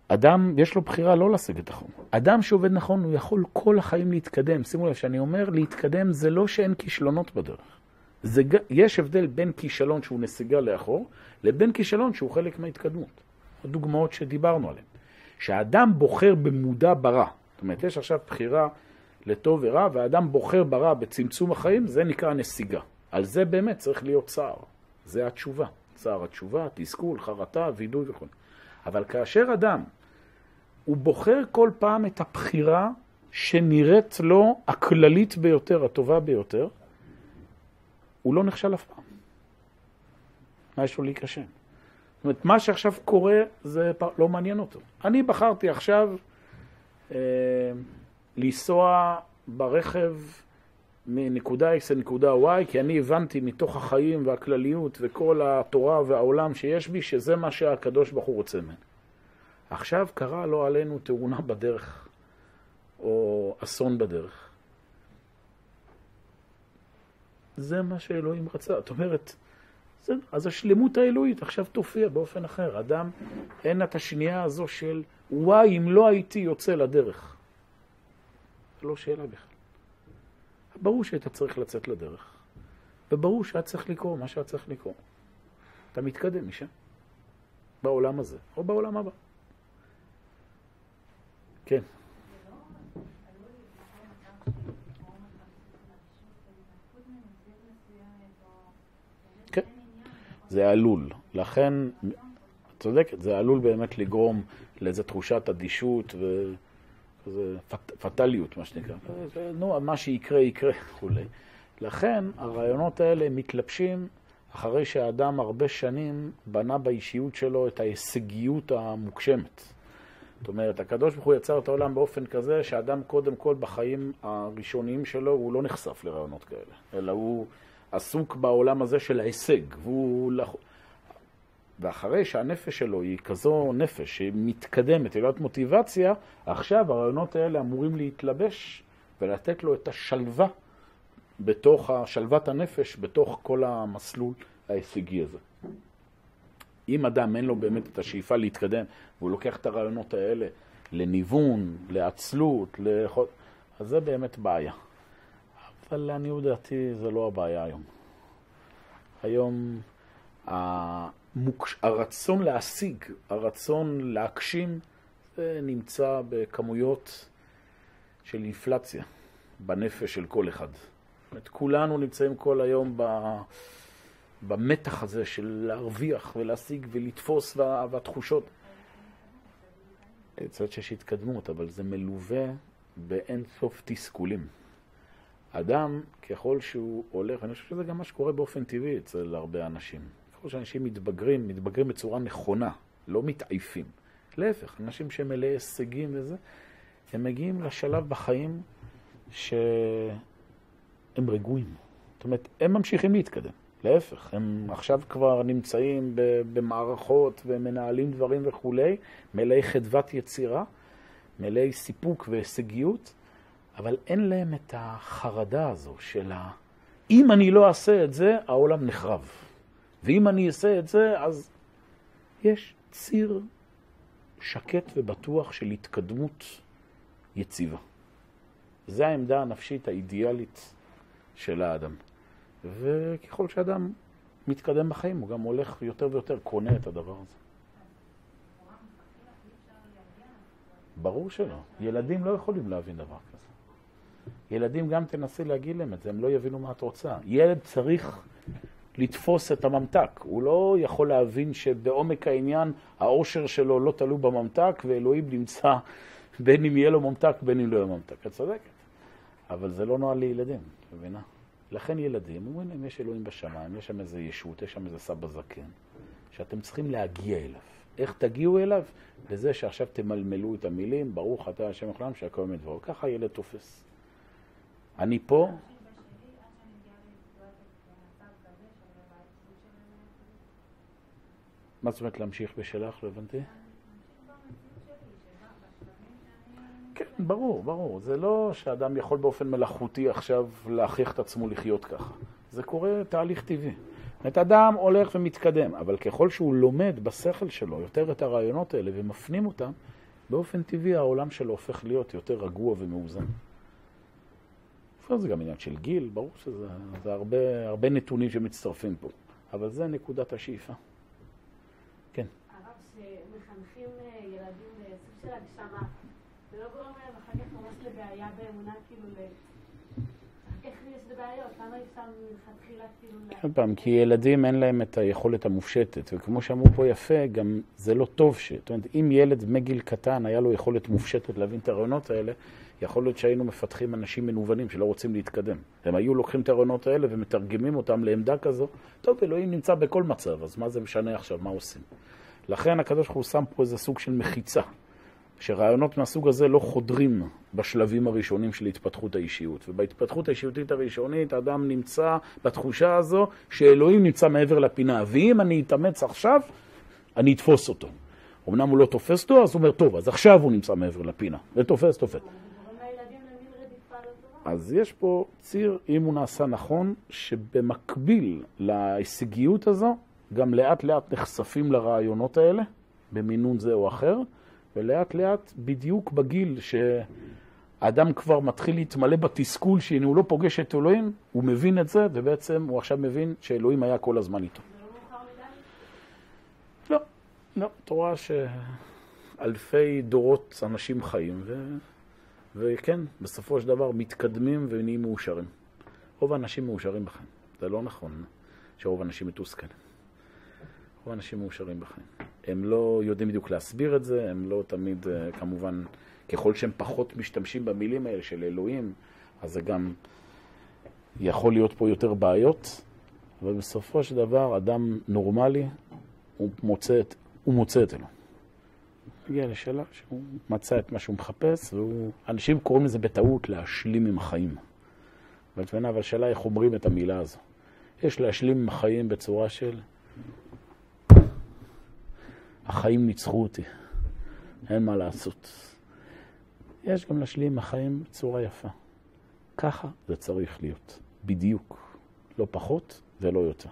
אדם, יש לו בחירה לא להשיג את החום. אדם שעובד נכון, הוא יכול כל החיים להתקדם. שימו לב שאני אומר, להתקדם זה לא שאין כישלונות בדרך. זה, יש הבדל בין כישלון שהוא נסיגה לאחור, לבין כישלון שהוא חלק מההתקדמות. הדוגמאות שדיברנו עליהן. שהאדם בוחר במודע ברע. זאת אומרת, יש עכשיו בחירה לטוב ורע, והאדם בוחר ברע בצמצום החיים, זה נקרא נסיגה. על זה באמת צריך להיות צער. זה התשובה. צער התשובה, תסכול, חרטה, וידוי וכו'. אבל כאשר אדם, הוא בוחר כל פעם את הבחירה שנראית לו הכללית ביותר, הטובה ביותר, הוא לא נכשל אף פעם. מה יש לו להיכשל? זאת אומרת, מה שעכשיו קורה זה לא מעניין אותו. אני בחרתי עכשיו אה, לנסוע ברכב מנקודה X לנקודה Y, כי אני הבנתי מתוך החיים והכלליות וכל התורה והעולם שיש בי, שזה מה שהקדוש ברוך הוא רוצה ממני. עכשיו קרה לו עלינו תאונה בדרך, או אסון בדרך. זה מה שאלוהים רצה. זאת אומרת, זה, אז השלמות האלוהית עכשיו תופיע באופן אחר. אדם, אין את השנייה הזו של, וואי, אם לא הייתי יוצא לדרך. לא שאלה בכלל. ברור שהיית צריך לצאת לדרך, וברור שהיה צריך לקרוא מה שהיה צריך לקרוא. אתה מתקדם משם, בעולם הזה, או בעולם הבא. כן. כן, זה עלול. לכן, את צודקת, זה עלול באמת לגרום לאיזו תחושת אדישות וכזה פט, פטליות, מה שנקרא. זה, נו, מה שיקרה, יקרה וכולי. לכן, הרעיונות האלה מתלבשים אחרי שהאדם הרבה שנים בנה באישיות שלו את ההישגיות המוגשמת. זאת אומרת, הקדוש ברוך הוא יצר את העולם באופן כזה שאדם קודם כל בחיים הראשוניים שלו הוא לא נחשף לרעיונות כאלה, אלא הוא עסוק בעולם הזה של ההישג. והוא... ואחרי שהנפש שלו היא כזו נפש שמתקדמת, היא לא מוטיבציה, עכשיו הרעיונות האלה אמורים להתלבש ולתת לו את השלווה בתוך שלוות הנפש, בתוך כל המסלול ההישגי הזה. אם אדם אין לו באמת את השאיפה להתקדם, והוא לוקח את הרעיונות האלה לניוון, לעצלות, לכל... אז זה באמת בעיה. אבל לעניות דעתי זה לא הבעיה היום. היום המוקש... הרצון להשיג, הרצון להגשים, זה נמצא בכמויות של אינפלציה בנפש של כל אחד. אומרת, כולנו נמצאים כל היום ב... במתח הזה של להרוויח ולהשיג ולתפוס וה... והתחושות. צריך שיש התקדמות, אבל זה מלווה באין סוף תסכולים. אדם, ככל שהוא הולך, אני חושב שזה גם מה שקורה באופן טבעי אצל הרבה אנשים. ככל שאנשים מתבגרים, מתבגרים בצורה נכונה, לא מתעייפים. להפך, אנשים שמלאי הישגים וזה, הם מגיעים לשלב בחיים שהם רגועים. זאת אומרת, הם ממשיכים להתקדם. להפך, הם עכשיו כבר נמצאים במערכות ומנהלים דברים וכולי, מלאי חדוות יצירה, מלאי סיפוק והישגיות, אבל אין להם את החרדה הזו של ה... אם אני לא אעשה את זה, העולם נחרב. ואם אני אעשה את זה, אז יש ציר שקט ובטוח של התקדמות יציבה. זו העמדה הנפשית האידיאלית של האדם. וככל שאדם מתקדם בחיים, הוא גם הולך יותר ויותר קונה את הדבר הזה. ברור שלא. ילדים לא יכולים להבין דבר כזה. ילדים גם תנסי להגיד להם את זה, הם לא יבינו מה את רוצה. ילד צריך לתפוס את הממתק. הוא לא יכול להבין שבעומק העניין העושר שלו לא תלוי בממתק, ואלוהים נמצא בין אם יהיה לו ממתק, בין אם לא יהיה ממתק. את צודקת. אבל זה לא נועל לילדים, את מבינה? לכן ילדים אומרים להם, יש אלוהים בשמיים, יש שם איזה ישות, יש שם איזה סבא זקן, שאתם צריכים להגיע אליו. איך תגיעו אליו? בזה שעכשיו תמלמלו את המילים, ברוך אתה השם לכולם שהכל מדברו. ככה ילד תופס. אני פה. מה זאת אומרת להמשיך בשלך? לא הבנתי. כן, ברור, ברור. זה לא שאדם יכול באופן מלאכותי עכשיו להכריח את עצמו לחיות ככה. זה קורה תהליך טבעי. זאת אדם הולך ומתקדם, אבל ככל שהוא לומד בשכל שלו יותר את הרעיונות האלה ומפנים אותם, באופן טבעי העולם שלו הופך להיות יותר רגוע ומאוזן. זה גם עניין של גיל, ברור שזה זה הרבה, הרבה נתונים שמצטרפים פה, אבל זה נקודת השאיפה. הרב, שמחנכים אה, ילדים לסוג של הגשמה, זה לא גורם להם אחר כך ממש לבעיה באמונה, כאילו, ל... כאילו... עוד פעם, כי ילדים אין להם את היכולת המופשטת, וכמו שאמרו פה יפה, גם זה לא טוב ש... זאת אומרת, אם ילד מגיל קטן היה לו יכולת מופשטת להבין את הרעיונות האלה, יכול להיות שהיינו מפתחים אנשים מנוונים שלא רוצים להתקדם. הם היו לוקחים את הרעיונות האלה ומתרגמים אותם לעמדה כזו, טוב, אלוהים נמצא בכל מצב, אז מה זה משנה עכשיו, מה עושים? לכן הקדוש ברוך הוא שם פה איזה סוג של מחיצה, שרעיונות מהסוג הזה לא חודרים בשלבים הראשונים של התפתחות האישיות. ובהתפתחות האישיותית הראשונית האדם נמצא בתחושה הזו שאלוהים נמצא מעבר לפינה, ואם אני אתאמץ עכשיו, אני אתפוס אותו. אמנם הוא לא תופס אותו, אז הוא אומר, טוב, אז עכשיו הוא נמצא מעבר לפינה, ותופס, תופס. אז יש פה ציר, אם הוא נעשה נכון, שבמקביל להישגיות הזו, גם לאט לאט נחשפים לרעיונות האלה, במינון זה או אחר, ולאט לאט, בדיוק בגיל האדם כבר מתחיל להתמלא בתסכול שהנה הוא לא פוגש את אלוהים, הוא מבין את זה, ובעצם הוא עכשיו מבין שאלוהים היה כל הזמן איתו. לא? לא, לא, את רואה שאלפי דורות אנשים חיים, ו... וכן, בסופו של דבר מתקדמים ונהיים מאושרים. רוב האנשים מאושרים בחיים. זה לא נכון שרוב האנשים מתוסכלים. רוב האנשים מאושרים בחיים. הם לא יודעים בדיוק להסביר את זה, הם לא תמיד, אה, כמובן, ככל שהם פחות משתמשים במילים האלה של אלוהים, אז זה גם יכול להיות פה יותר בעיות, אבל בסופו של דבר, אדם נורמלי, הוא מוצא את, הוא מוצא את אלוהים. הגיע לשאלה שהוא מצא את מה שהוא מחפש, והוא... אנשים קוראים לזה בטעות להשלים עם החיים. אבל השאלה איך אומרים את המילה הזו. יש להשלים עם החיים בצורה של החיים ניצחו אותי, אין מה לעשות. יש גם להשלים החיים בצורה יפה. ככה זה צריך להיות, בדיוק. לא פחות ולא יותר.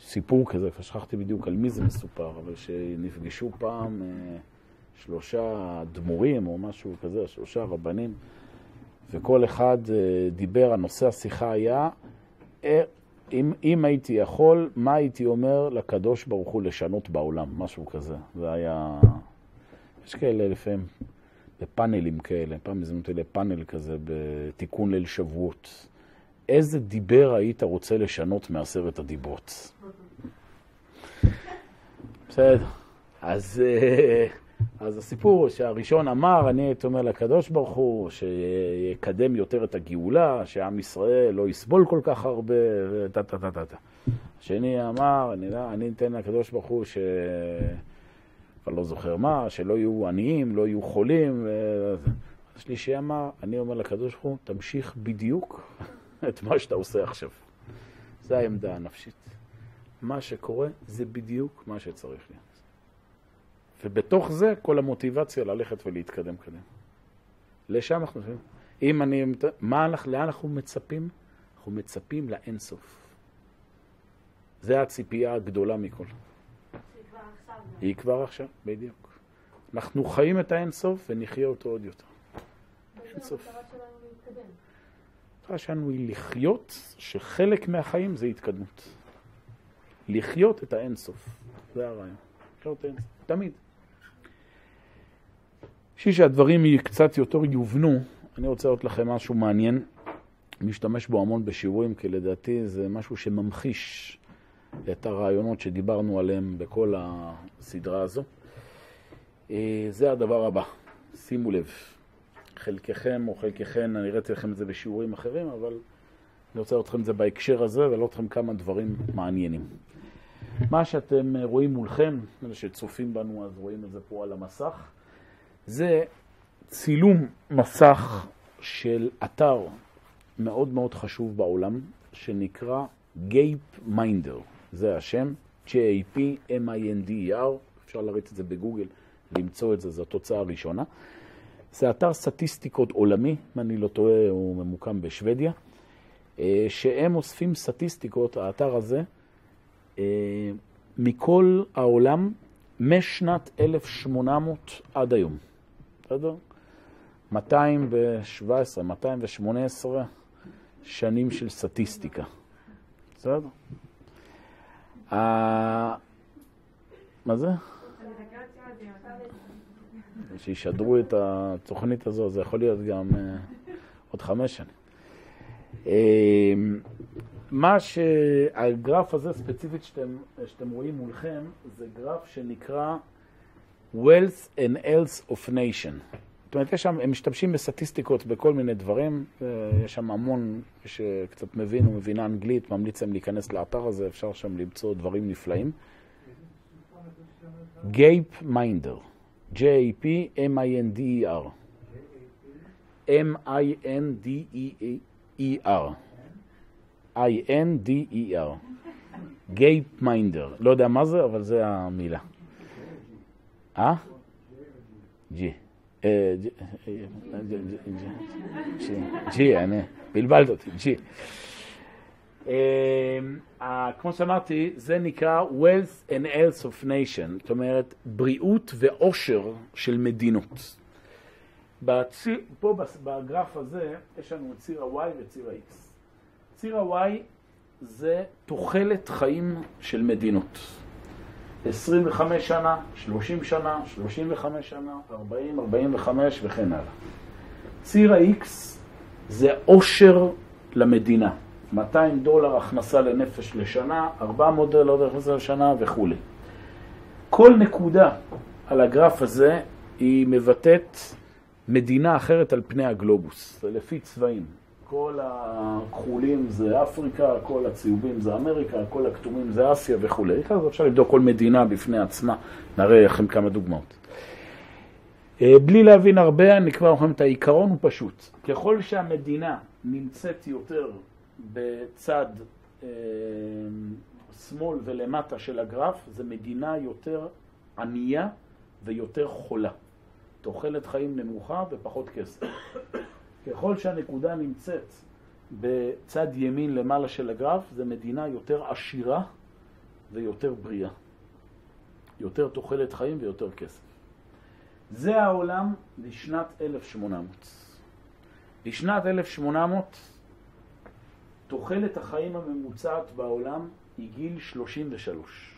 סיפור כזה, כבר שכחתי בדיוק על מי זה מסופר, אבל שנפגשו פעם אה, שלושה דמורים או משהו כזה, שלושה רבנים, וכל אחד אה, דיבר, הנושא השיחה היה, אה, אם, אם הייתי יכול, מה הייתי אומר לקדוש ברוך הוא לשנות בעולם, משהו כזה. זה היה... יש כאלה לפעמים, בפאנלים כאלה, פעם הזמנו אותי לפאנל כזה בתיקון ליל שבועות. איזה דיבר היית רוצה לשנות מעשרת הדיברות? בסדר. אז, אה, אז הסיפור שהראשון אמר, אני הייתי אומר לקדוש ברוך הוא, שיקדם יותר את הגאולה, שעם ישראל לא יסבול כל כך הרבה, וטה טה טה טה טה. השני אמר, אני, אני אתן לקדוש ברוך הוא ש... כבר לא זוכר מה, שלא יהיו עניים, לא יהיו חולים. השלישי אמר, אני אומר לקדוש ברוך הוא, תמשיך בדיוק את מה שאתה עושה עכשיו. זו העמדה הנפשית. מה שקורה זה בדיוק מה שצריך להיות. ובתוך זה כל המוטיבציה ללכת ולהתקדם קדימה. לשם אנחנו חושבים. אם אני... מה, לאן אנחנו מצפים? אנחנו מצפים לאינסוף. זה הציפייה הגדולה מכל. גם. היא כבר עכשיו, בדיוק. אנחנו חיים את האינסוף ונחיה אותו עוד יותר. אינסוף. המטרה שלנו היא לחיות, שחלק מהחיים זה התקדמות. לחיות את האינסוף, זה הרעיון. לחיות את האינסוף, תמיד. בשביל שהדברים קצת יותר יובנו, אני רוצה להראות לכם משהו מעניין. משתמש בו המון בשיעורים, כי לדעתי זה משהו שממחיש את הרעיונות שדיברנו עליהם בכל הסדרה הזו. אה, זה הדבר הבא, שימו לב. חלקכם או חלקכן, אני הראיתי לכם את זה בשיעורים אחרים, אבל אני רוצה לראות אתכם את זה בהקשר הזה ולראות אתכם כמה דברים מעניינים. מה שאתם רואים מולכם, אלה שצופים בנו אז רואים את זה פה על המסך, זה צילום מסך של אתר מאוד מאוד חשוב בעולם, שנקרא גייפ מיינדר. זה השם, J-A-P-M-I-N-D-E-R, אפשר להריץ את זה בגוגל, למצוא את זה, זו התוצאה הראשונה. זה אתר סטטיסטיקות עולמי, אם אני לא טועה, הוא ממוקם בשוודיה, אה, שהם אוספים סטטיסטיקות, האתר הזה, אה, מכל העולם משנת 1800 עד היום. בסדר? 217, 218 שנים של סטטיסטיקה. בסדר? ה- מה זה? שישדרו את התוכנית הזו, זה יכול להיות גם אה, עוד חמש שנים. אה, מה שהגרף הזה ספציפית שאתם, שאתם רואים מולכם, זה גרף שנקרא Wealth and Health of Nation. זאת אומרת, יש שם, הם משתמשים בסטטיסטיקות בכל מיני דברים, אה, יש שם המון, שקצת מבין או מבינה אנגלית, ממליץ להם להיכנס לאתר הזה, אפשר שם למצוא דברים נפלאים. גייפ מיינדר, J-A-P-M-I-N-D-E-R. M-I-N-D-E-R. I-N-D-E-R. Gapminder. לא יודע מה זה, אבל זה המילה. אה? G. אה, G, אה, G, G, אני, בלבלת אותי, G. אה, כמו שאמרתי, זה נקרא Wealth and Health of Nation, זאת אומרת, בריאות ועושר של מדינות. פה בגרף הזה יש לנו את ציר ה-Y וציר ה-X. ציר ה-Y זה תוחלת חיים של מדינות. 25 שנה, 30 שנה, 35 שנה, 40, 45 וכן הלאה. ציר ה-X זה עושר למדינה. 200 דולר הכנסה לנפש לשנה, 400 דולר הכנסה לשנה וכולי. כל נקודה על הגרף הזה היא מבטאת מדינה אחרת על פני הגלובוס, לפי צבעים. כל הכחולים זה אפריקה, כל הצהובים זה אמריקה, כל הכתומים זה אסיה וכולי. אז אפשר לבדוק כל מדינה בפני עצמה, נראה לכם כמה דוגמאות. אה, בלי להבין הרבה, אני כבר אומר את העיקרון הוא פשוט. ככל שהמדינה נמצאת יותר בצד אה, שמאל ולמטה של הגרף, זה מדינה יותר ענייה ויותר חולה. תוחלת חיים נמוכה ופחות כסף. ככל שהנקודה נמצאת בצד ימין למעלה של הגרף, זה מדינה יותר עשירה ויותר בריאה. יותר תוחלת חיים ויותר כסף. זה העולם לשנת 1800. לשנת 1800, תוחלת החיים הממוצעת בעולם היא גיל 33.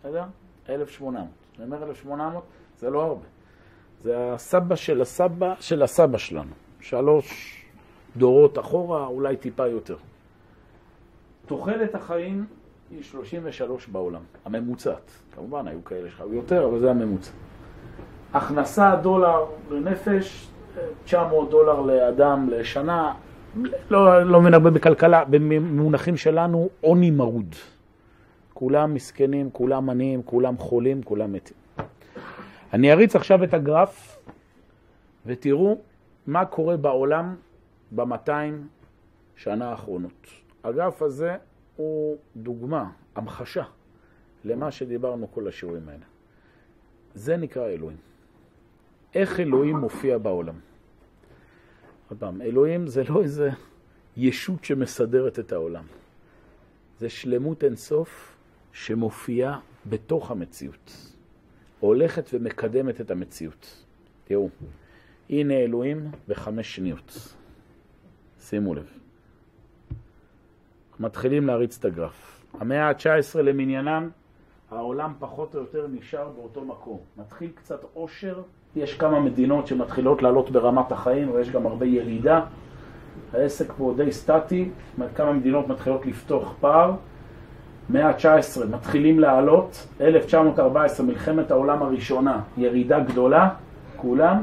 בסדר? 1800. אני אומר 1800, זה לא הרבה. זה הסבא של הסבא של הסבא שלנו. שלוש דורות אחורה, אולי טיפה יותר. תוחלת החיים היא 33 בעולם, הממוצעת. כמובן, היו כאלה שחיו יותר, אבל זה הממוצע. הכנסה דולר לנפש, 900 דולר לאדם לשנה, לא, לא מבין הרבה בכלכלה, במונחים שלנו עוני מרוד. כולם מסכנים, כולם עניים, כולם חולים, כולם מתים. אני אריץ עכשיו את הגרף ותראו מה קורה בעולם ב-200 שנה האחרונות. הגרף הזה הוא דוגמה, המחשה, למה שדיברנו כל השיעורים האלה. זה נקרא אלוהים. איך אלוהים מופיע בעולם? עוד פעם, אלוהים זה לא איזה ישות שמסדרת את העולם. זה שלמות אינסוף שמופיעה בתוך המציאות. הולכת ומקדמת את המציאות. תראו, הנה אלוהים בחמש שניות. שימו לב. מתחילים להריץ את הגרף. המאה ה-19 למניינם, העולם פחות או יותר נשאר באותו מקום. מתחיל קצת עושר, יש כמה מדינות שמתחילות לעלות ברמת החיים, ויש גם הרבה ירידה. העסק פה די סטטי, כמה מדינות מתחילות לפתוח פער. מאה ה-19 מתחילים לעלות, 1914 מלחמת העולם הראשונה, ירידה גדולה, כולם.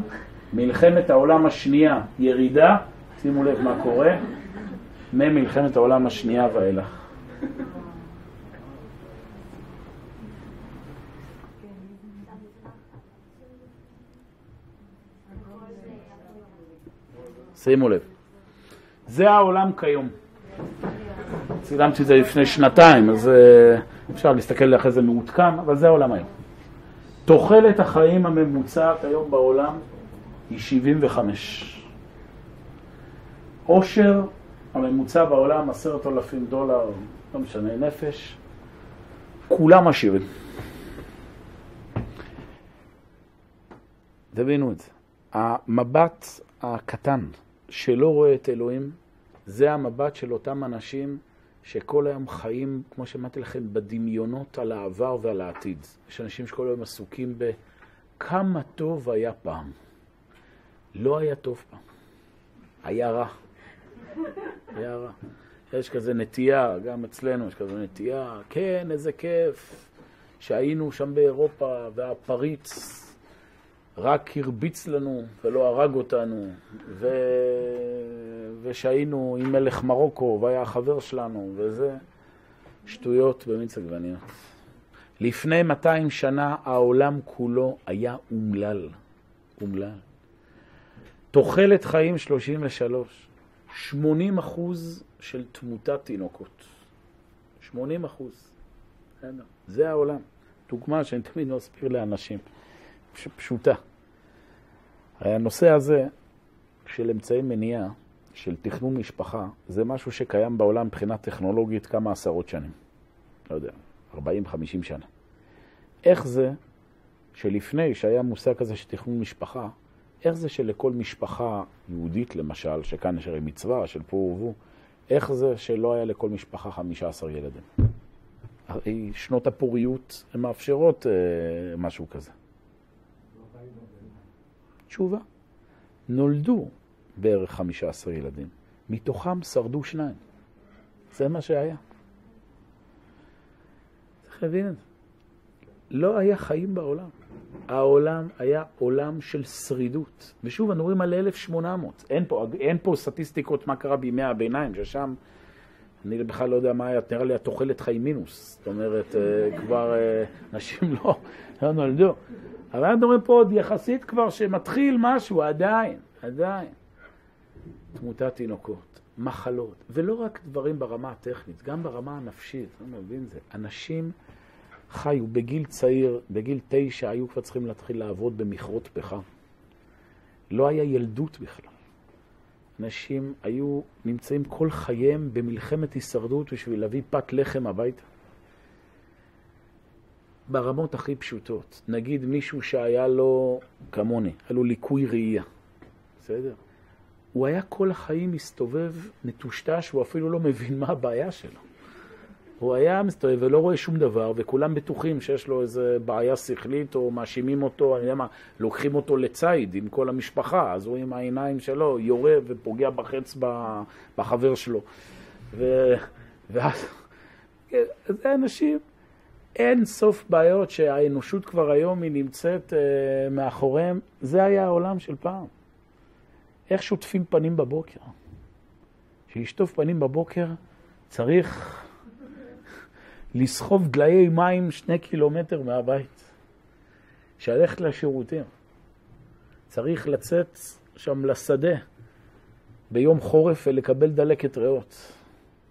מלחמת העולם השנייה, ירידה, שימו לב מה קורה, ממלחמת העולם השנייה ואילך. שימו לב, זה העולם כיום. צילמתי את זה לפני שנתיים, אז אפשר להסתכל אחרי זה מעודכן, אבל זה העולם היום. תוחלת החיים הממוצעת היום בעולם היא 75. עושר הממוצע בעולם, עשרת אלפים דולר, לא משנה, נפש, כולם עשירים. תבינו את זה. המבט הקטן שלא רואה את אלוהים, זה המבט של אותם אנשים שכל היום חיים, כמו שאמרתי לכם, בדמיונות על העבר ועל העתיד. יש אנשים שכל היום עסוקים בכמה טוב היה פעם. לא היה טוב פעם. היה רע. היה רע. יש כזה נטייה, גם אצלנו יש כזה נטייה, כן, איזה כיף שהיינו שם באירופה והפריץ רק הרביץ לנו ולא הרג אותנו, ו... ושהיינו עם מלך מרוקו והיה החבר שלנו, וזה שטויות במיץ עגבניות. לפני 200 שנה העולם כולו היה אומלל, אומלל. תוחלת חיים 33, 80 אחוז של תמותת תינוקות. 80 אחוז. זה העולם. דוגמה שאני תמיד מסביר לאנשים, פשוטה. הנושא הזה של אמצעי מניעה, של תכנון משפחה, זה משהו שקיים בעולם מבחינה טכנולוגית כמה עשרות שנים. לא יודע, 40-50 שנה. איך זה שלפני שהיה מושג כזה של תכנון משפחה, איך זה שלכל משפחה יהודית, למשל, שכאן יש הרי מצווה של פור ורבו, איך זה שלא היה לכל משפחה 15 ילדים? הרי שנות הפוריות מאפשרות אה, משהו כזה. תשובה, נולדו בערך 15 ילדים, מתוכם שרדו שניים. זה מה שהיה. צריך להבין את זה. לא היה חיים בעולם. העולם היה עולם של שרידות. ושוב, אנחנו רואים על 1800. אין פה, אין פה סטטיסטיקות מה קרה בימי הביניים, ששם, אני בכלל לא יודע מה היה, נראה לי התוחלת חיים מינוס. זאת אומרת, אה, כבר אה, אנשים לא, לא נולדו. אבל אנחנו רואים פה עוד יחסית כבר שמתחיל משהו, עדיין, עדיין. תמותת תינוקות, מחלות, ולא רק דברים ברמה הטכנית, גם ברמה הנפשית, אני מבין זה. אנשים חיו בגיל צעיר, בגיל תשע, היו כבר צריכים להתחיל לעבוד במכרות פחם. לא היה ילדות בכלל. אנשים היו נמצאים כל חייהם במלחמת הישרדות בשביל להביא פת לחם הביתה. ברמות הכי פשוטות. נגיד מישהו שהיה לו, כמוני, היה לו ליקוי ראייה, בסדר? הוא היה כל החיים מסתובב מטושטש, הוא אפילו לא מבין מה הבעיה שלו. הוא היה מסתובב ולא רואה שום דבר, וכולם בטוחים שיש לו איזה בעיה שכלית, או מאשימים אותו, אני יודע מה, לוקחים אותו לציד עם כל המשפחה, אז הוא עם העיניים שלו יורה ופוגע בחץ בחבר שלו. ו... ואז, זה אנשים, אין סוף בעיות שהאנושות כבר היום היא נמצאת uh, מאחוריהם, זה היה העולם של פעם. איך שוטפים פנים בבוקר? שישטוף פנים בבוקר צריך לסחוב דליי מים שני קילומטר מהבית. שללכת לשירותים. צריך לצאת שם לשדה ביום חורף ולקבל דלקת ריאות,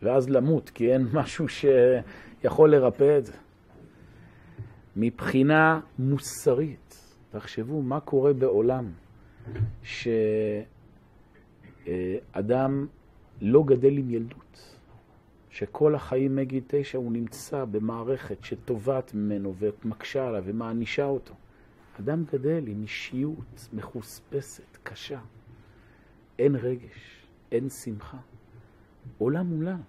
ואז למות, כי אין משהו שיכול לרפא את זה. מבחינה מוסרית, תחשבו מה קורה בעולם שאדם לא גדל עם ילדות. שכל החיים מגיל תשע הוא נמצא במערכת שטובעת ממנו ומקשה עליו ומענישה אותו. אדם גדל עם אישיות מחוספסת, קשה. אין רגש, אין שמחה. עולם מולם.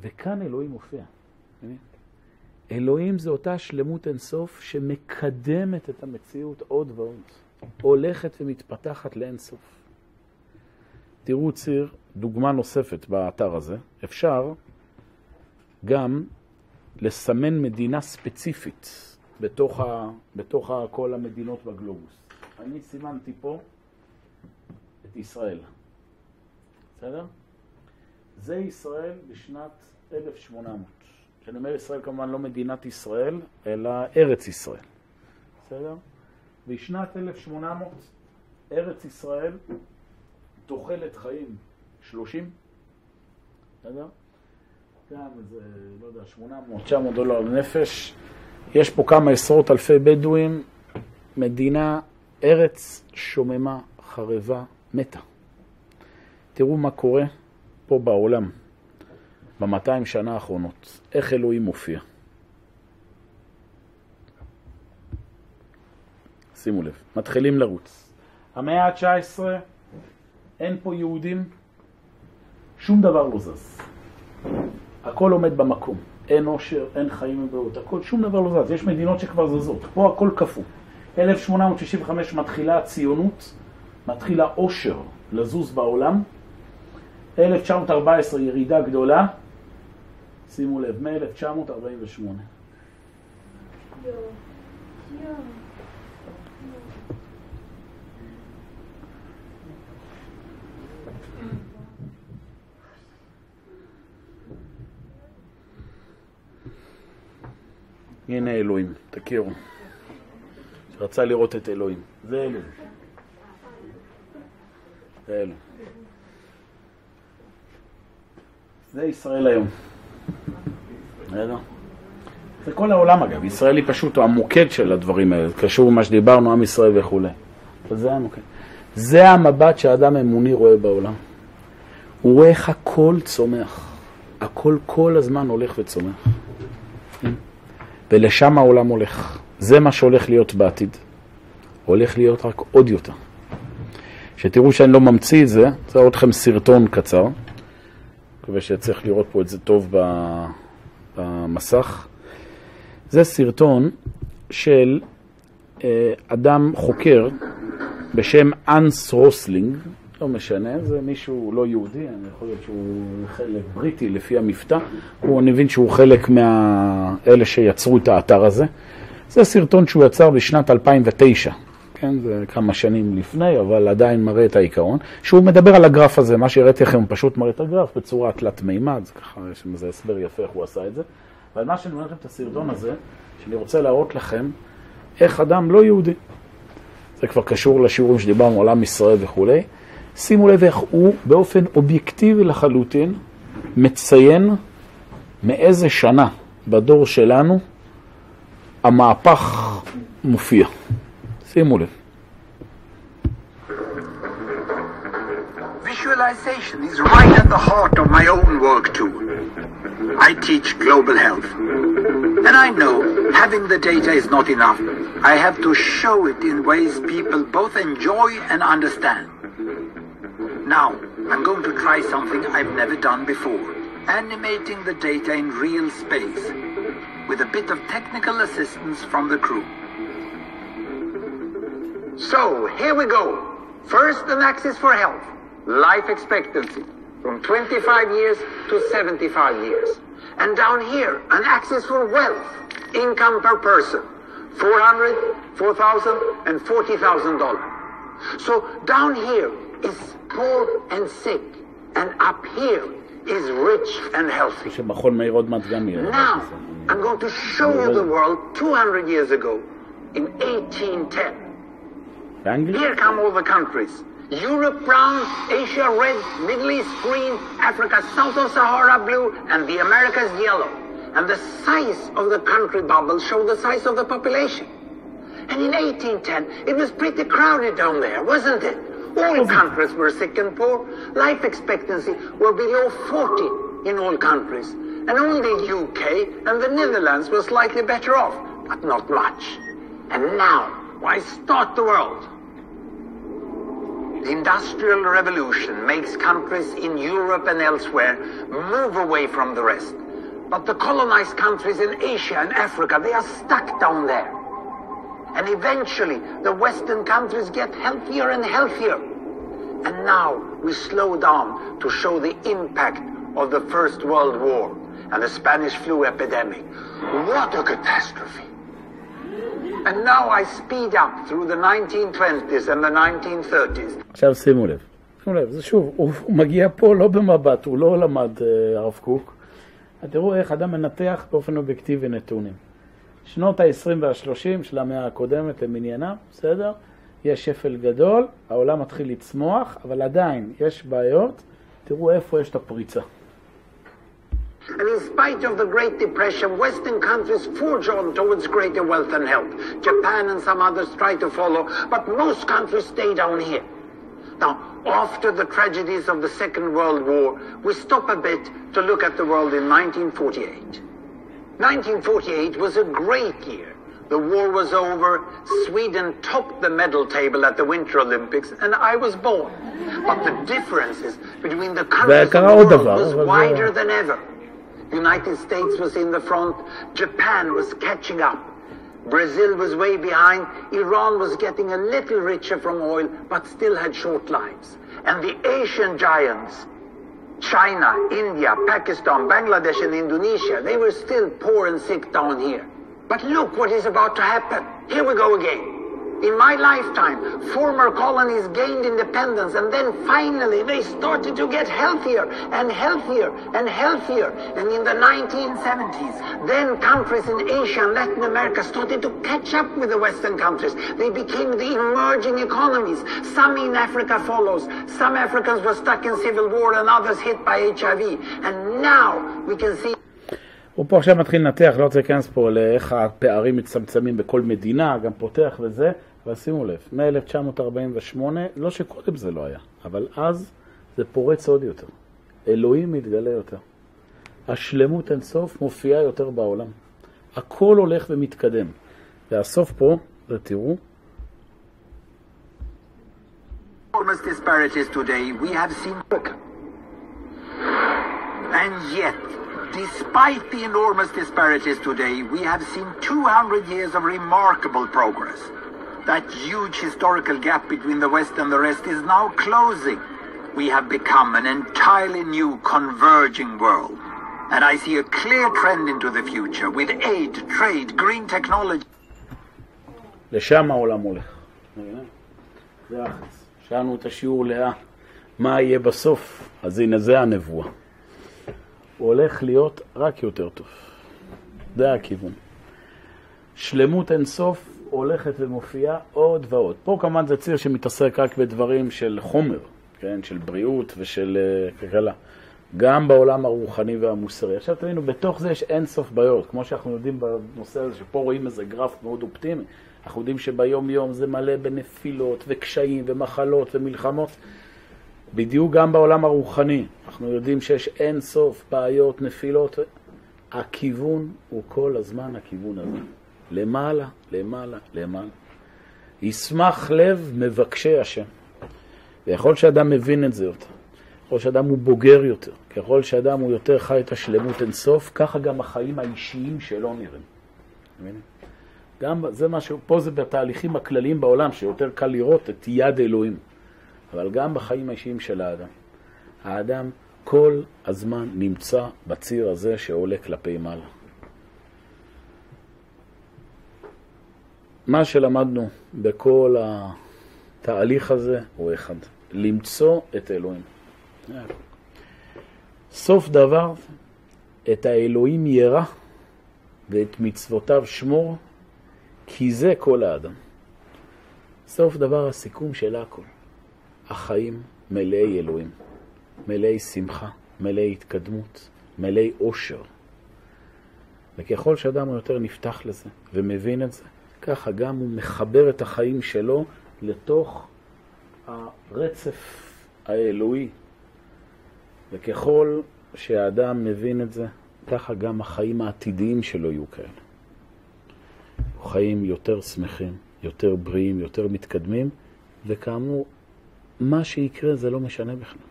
וכאן אלוהים מופיע. אלוהים זה אותה שלמות אינסוף שמקדמת את המציאות עוד ועוד. הולכת ומתפתחת לאינסוף. תראו ציר, דוגמה נוספת באתר הזה. אפשר גם לסמן מדינה ספציפית בתוך, ה, בתוך ה, כל המדינות בגלובוס. אני סימנתי פה את ישראל. בסדר? זה ישראל בשנת 1800. כשאני אומר ישראל כמובן לא מדינת ישראל, אלא ארץ ישראל. בסדר? בשנת 1800 ארץ ישראל תוחלת חיים 30, בסדר? גם איזה, לא יודע, 800, 900 דולר לנפש. יש פה כמה עשרות אלפי בדואים, מדינה, ארץ שוממה, חרבה, מתה. תראו מה קורה פה בעולם, במאתיים שנה האחרונות. איך אלוהים מופיע. שימו לב, מתחילים לרוץ. המאה ה-19 אין פה יהודים, שום דבר לא זז. הכל עומד במקום. אין עושר, אין חיים ובריאות, הכל, שום דבר לא זז. יש מדינות שכבר זזות, פה הכל קפוא. 1865 מתחילה הציונות, מתחיל העושר לזוז בעולם. 1914 ירידה גדולה, שימו לב, מ-1948. הנה אלוהים, תכירו. שרצה לראות את אלוהים. זה אלוהים. זה אלוהים. זה ישראל היום. זה כל העולם אגב, ישראל היא פשוט המוקד של הדברים האלה, קשור למה שדיברנו, עם ישראל וכולי. זה המוקד. זה המבט שהאדם אמוני רואה בעולם. הוא רואה איך הכל צומח. הכל כל הזמן הולך וצומח. ולשם העולם הולך. זה מה שהולך להיות בעתיד. הולך להיות רק עוד יותר. שתראו שאני לא ממציא את זה, זה עוד לכם סרטון קצר. מקווה שצריך לראות פה את זה טוב במסך. זה סרטון של אה, אדם חוקר בשם אנס רוסלינג, לא משנה, זה מישהו לא יהודי, אני יכול להיות שהוא חלק בריטי לפי המבטא, הוא, אני מבין שהוא חלק מאלה שיצרו את האתר הזה. זה סרטון שהוא יצר בשנת 2009, כן, זה כמה שנים לפני, אבל עדיין מראה את העיקרון, שהוא מדבר על הגרף הזה, מה שהראיתי לכם, הוא פשוט מראה את הגרף בצורה תלת מימד, זה ככה, יש לזה הסבר יפה איך הוא עשה את זה. אבל מה שאני אומר לכם את הסרטון הזה, שאני רוצה להראות לכם איך אדם לא יהודי, זה כבר קשור לשיעורים שדיברנו על עם ישראל וכולי, שימו לב איך הוא באופן אובייקטיבי לחלוטין מציין מאיזה שנה בדור שלנו המהפך מופיע. שימו לב. Visualization is right at the heart of my own work too. I teach global health. And I know having the data is not enough. I have to show it in ways people both enjoy and understand. Now, I'm going to try something I've never done before. Animating the data in real space. With a bit of technical assistance from the crew. So, here we go. First, an axis for health life expectancy from 25 years to 75 years. And down here, an axis for wealth, income per person, 400, 4,000, and 40,000 dollars. So down here is poor and sick, and up here is rich and healthy. Now, I'm going to show you the world 200 years ago in 1810. Here come all the countries Europe brown, Asia red, Middle East green, Africa south of Sahara blue, and the Americas yellow. And the size of the country bubbles show the size of the population. And in 1810, it was pretty crowded down there, wasn't it? All countries were sick and poor. Life expectancy were below 40 in all countries. And only UK and the Netherlands were slightly better off, but not much. And now, why start the world? The Industrial Revolution makes countries in Europe and elsewhere move away from the rest. But the colonized countries in Asia and Africa, they are stuck down there. And eventually, the Western countries get healthier and healthier. And now we slow down to show the impact of the First World War and the Spanish flu epidemic. What a catastrophe! And now I speed up through the 1920s and the 1930s. עכשיו שימו לב. שימו לב, זה שוב, הוא, מגיע פה לא במבט, הוא לא למד אה, הרב קוק. תראו איך אדם מנתח באופן אובייקטיבי נתונים. שנות ה-20 וה-30 של המאה הקודמת למניינם, בסדר? יש שפל גדול, העולם מתחיל לצמוח, אבל עדיין יש בעיות. תראו איפה יש את הפריצה. And in spite of the Great Depression, Western countries forge on towards greater wealth and health. Japan and some others try to follow, but most countries stay down here. Now, after the tragedies of the Second World War, we stop a bit to look at the world in 1948. 1948 was a great year. The war was over, Sweden topped the medal table at the Winter Olympics, and I was born. But the differences between the countries of the world was wider than ever. United States was in the front, Japan was catching up. Brazil was way behind, Iran was getting a little richer from oil, but still had short lives. And the Asian giants, China, India, Pakistan, Bangladesh, and Indonesia, they were still poor and sick down here. But look what is about to happen. Here we go again In my lifetime, former colonies gained independence and then finally they started to get healthier and healthier and healthier. And in the 1970s, then countries in Asia and Latin America started to catch up with the Western countries. They became the emerging economies. Some in Africa follows. Some Africans were stuck in civil war and others hit by HIV. And now we can see הוא פה עכשיו מתחיל לנתח, לא רוצה להיכנס פה לאיך הפערים מצטמצמים בכל מדינה, גם פותח וזה, אבל שימו לב, מ-1948, לא שקודם זה לא היה, אבל אז זה פורץ עוד יותר. אלוהים מתגלה יותר. השלמות אינסוף מופיעה יותר בעולם. הכל הולך ומתקדם. והסוף פה, ותראו, enormous disparities today, we have seen And yet, despite the enormous disparities today, we have seen 200 years of remarkable progress. That huge historical gap between the West and the rest is now closing. We have become an entirely new converging world. And I see a clear trend into the future with aid, trade, green technology. לשם העולם הולך. זה האחץ. שאלנו את השיעור לאה, מה יהיה בסוף? אז הנה, זה הנבואה. הוא הולך להיות רק יותר טוב. זה הכיוון. שלמות אינסוף הולכת ומופיעה עוד ועוד. פה כמובן זה ציר שמתעסק רק בדברים של חומר, כן? של בריאות ושל uh, כלכלה. גם בעולם הרוחני והמוסרי. עכשיו תבינו, בתוך זה יש אינסוף בעיות, כמו שאנחנו יודעים בנושא הזה, שפה רואים איזה גרף מאוד אופטימי. אנחנו יודעים שביום יום זה מלא בנפילות וקשיים ומחלות ומלחמות. בדיוק גם בעולם הרוחני, אנחנו יודעים שיש אין סוף בעיות, נפילות. הכיוון הוא כל הזמן הכיוון הזה. למעלה, למעלה, למעלה. ישמח לב מבקשי השם. ויכול שאדם מבין את זה יותר, ככל שאדם הוא בוגר יותר, ככל שאדם הוא יותר חי את השלמות אינסוף, ככה גם החיים האישיים שלו נראים. גם זה משהו, פה זה בתהליכים הכלליים בעולם, שיותר קל לראות את יד אלוהים. אבל גם בחיים האישיים של האדם. האדם כל הזמן נמצא בציר הזה שעולה כלפי מעלה. מה שלמדנו בכל התהליך הזה הוא אחד, למצוא את אלוהים. סוף דבר, את האלוהים ירא ואת מצוותיו שמור, כי זה כל האדם. סוף דבר הסיכום של הכל. החיים מלאי אלוהים, מלאי שמחה, מלאי התקדמות, מלאי אושר. וככל שאדם יותר נפתח לזה ומבין את זה, ככה גם הוא מחבר את החיים שלו לתוך הרצף האלוהי. וככל שהאדם מבין את זה, ככה גם החיים העתידיים שלו יהיו כאלה. חיים יותר שמחים, יותר בריאים, יותר מתקדמים, וכאמור, מה שיקרה זה לא משנה בכלל.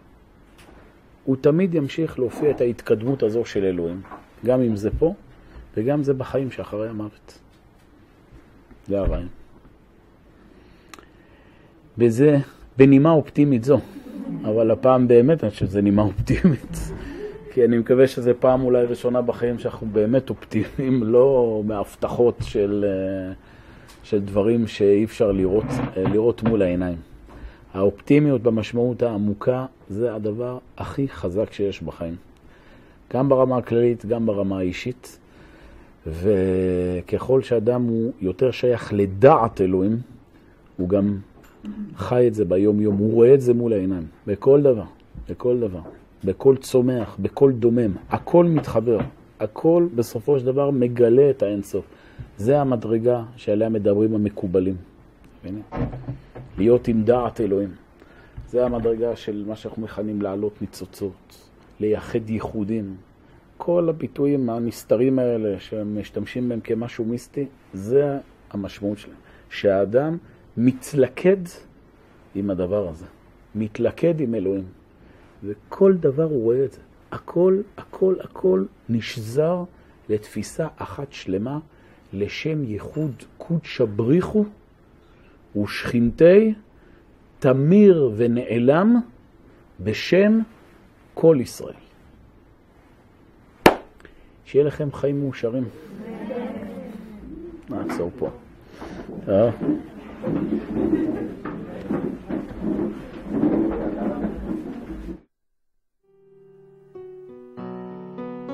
הוא תמיד ימשיך להופיע את ההתקדמות הזו של אלוהים, גם אם זה פה וגם זה בחיים שאחרי המוות. זה הרעיון. בזה, בנימה אופטימית זו, אבל הפעם באמת אני חושב שזה נימה אופטימית, כי אני מקווה שזו פעם אולי ראשונה בחיים שאנחנו באמת אופטימיים, לא מהבטחות של, אה, של דברים שאי אפשר לראות, אה, לראות מול העיניים. האופטימיות במשמעות העמוקה זה הדבר הכי חזק שיש בחיים. גם ברמה הכללית, גם ברמה האישית. וככל שאדם הוא יותר שייך לדעת אלוהים, הוא גם חי את זה ביום-יום, הוא רואה את זה מול העיניים, בכל דבר, בכל דבר, בכל צומח, בכל דומם, הכל מתחבר, הכל בסופו של דבר מגלה את האינסוף. זה המדרגה שעליה מדברים המקובלים. להיות עם דעת אלוהים. זה המדרגה של מה שאנחנו מכנים לעלות ניצוצות, לייחד ייחודים. כל הביטויים הנסתרים האלה שהם משתמשים בהם כמשהו מיסטי, זה המשמעות שלהם. שהאדם מתלכד עם הדבר הזה, מתלכד עם אלוהים. וכל דבר הוא רואה את זה. הכל, הכל, הכל נשזר לתפיסה אחת שלמה, לשם ייחוד קודשא בריחו ושכינתי תמיר ונעלם בשם כל ישראל. שיהיה לכם חיים מאושרים. נעצור פה. אה?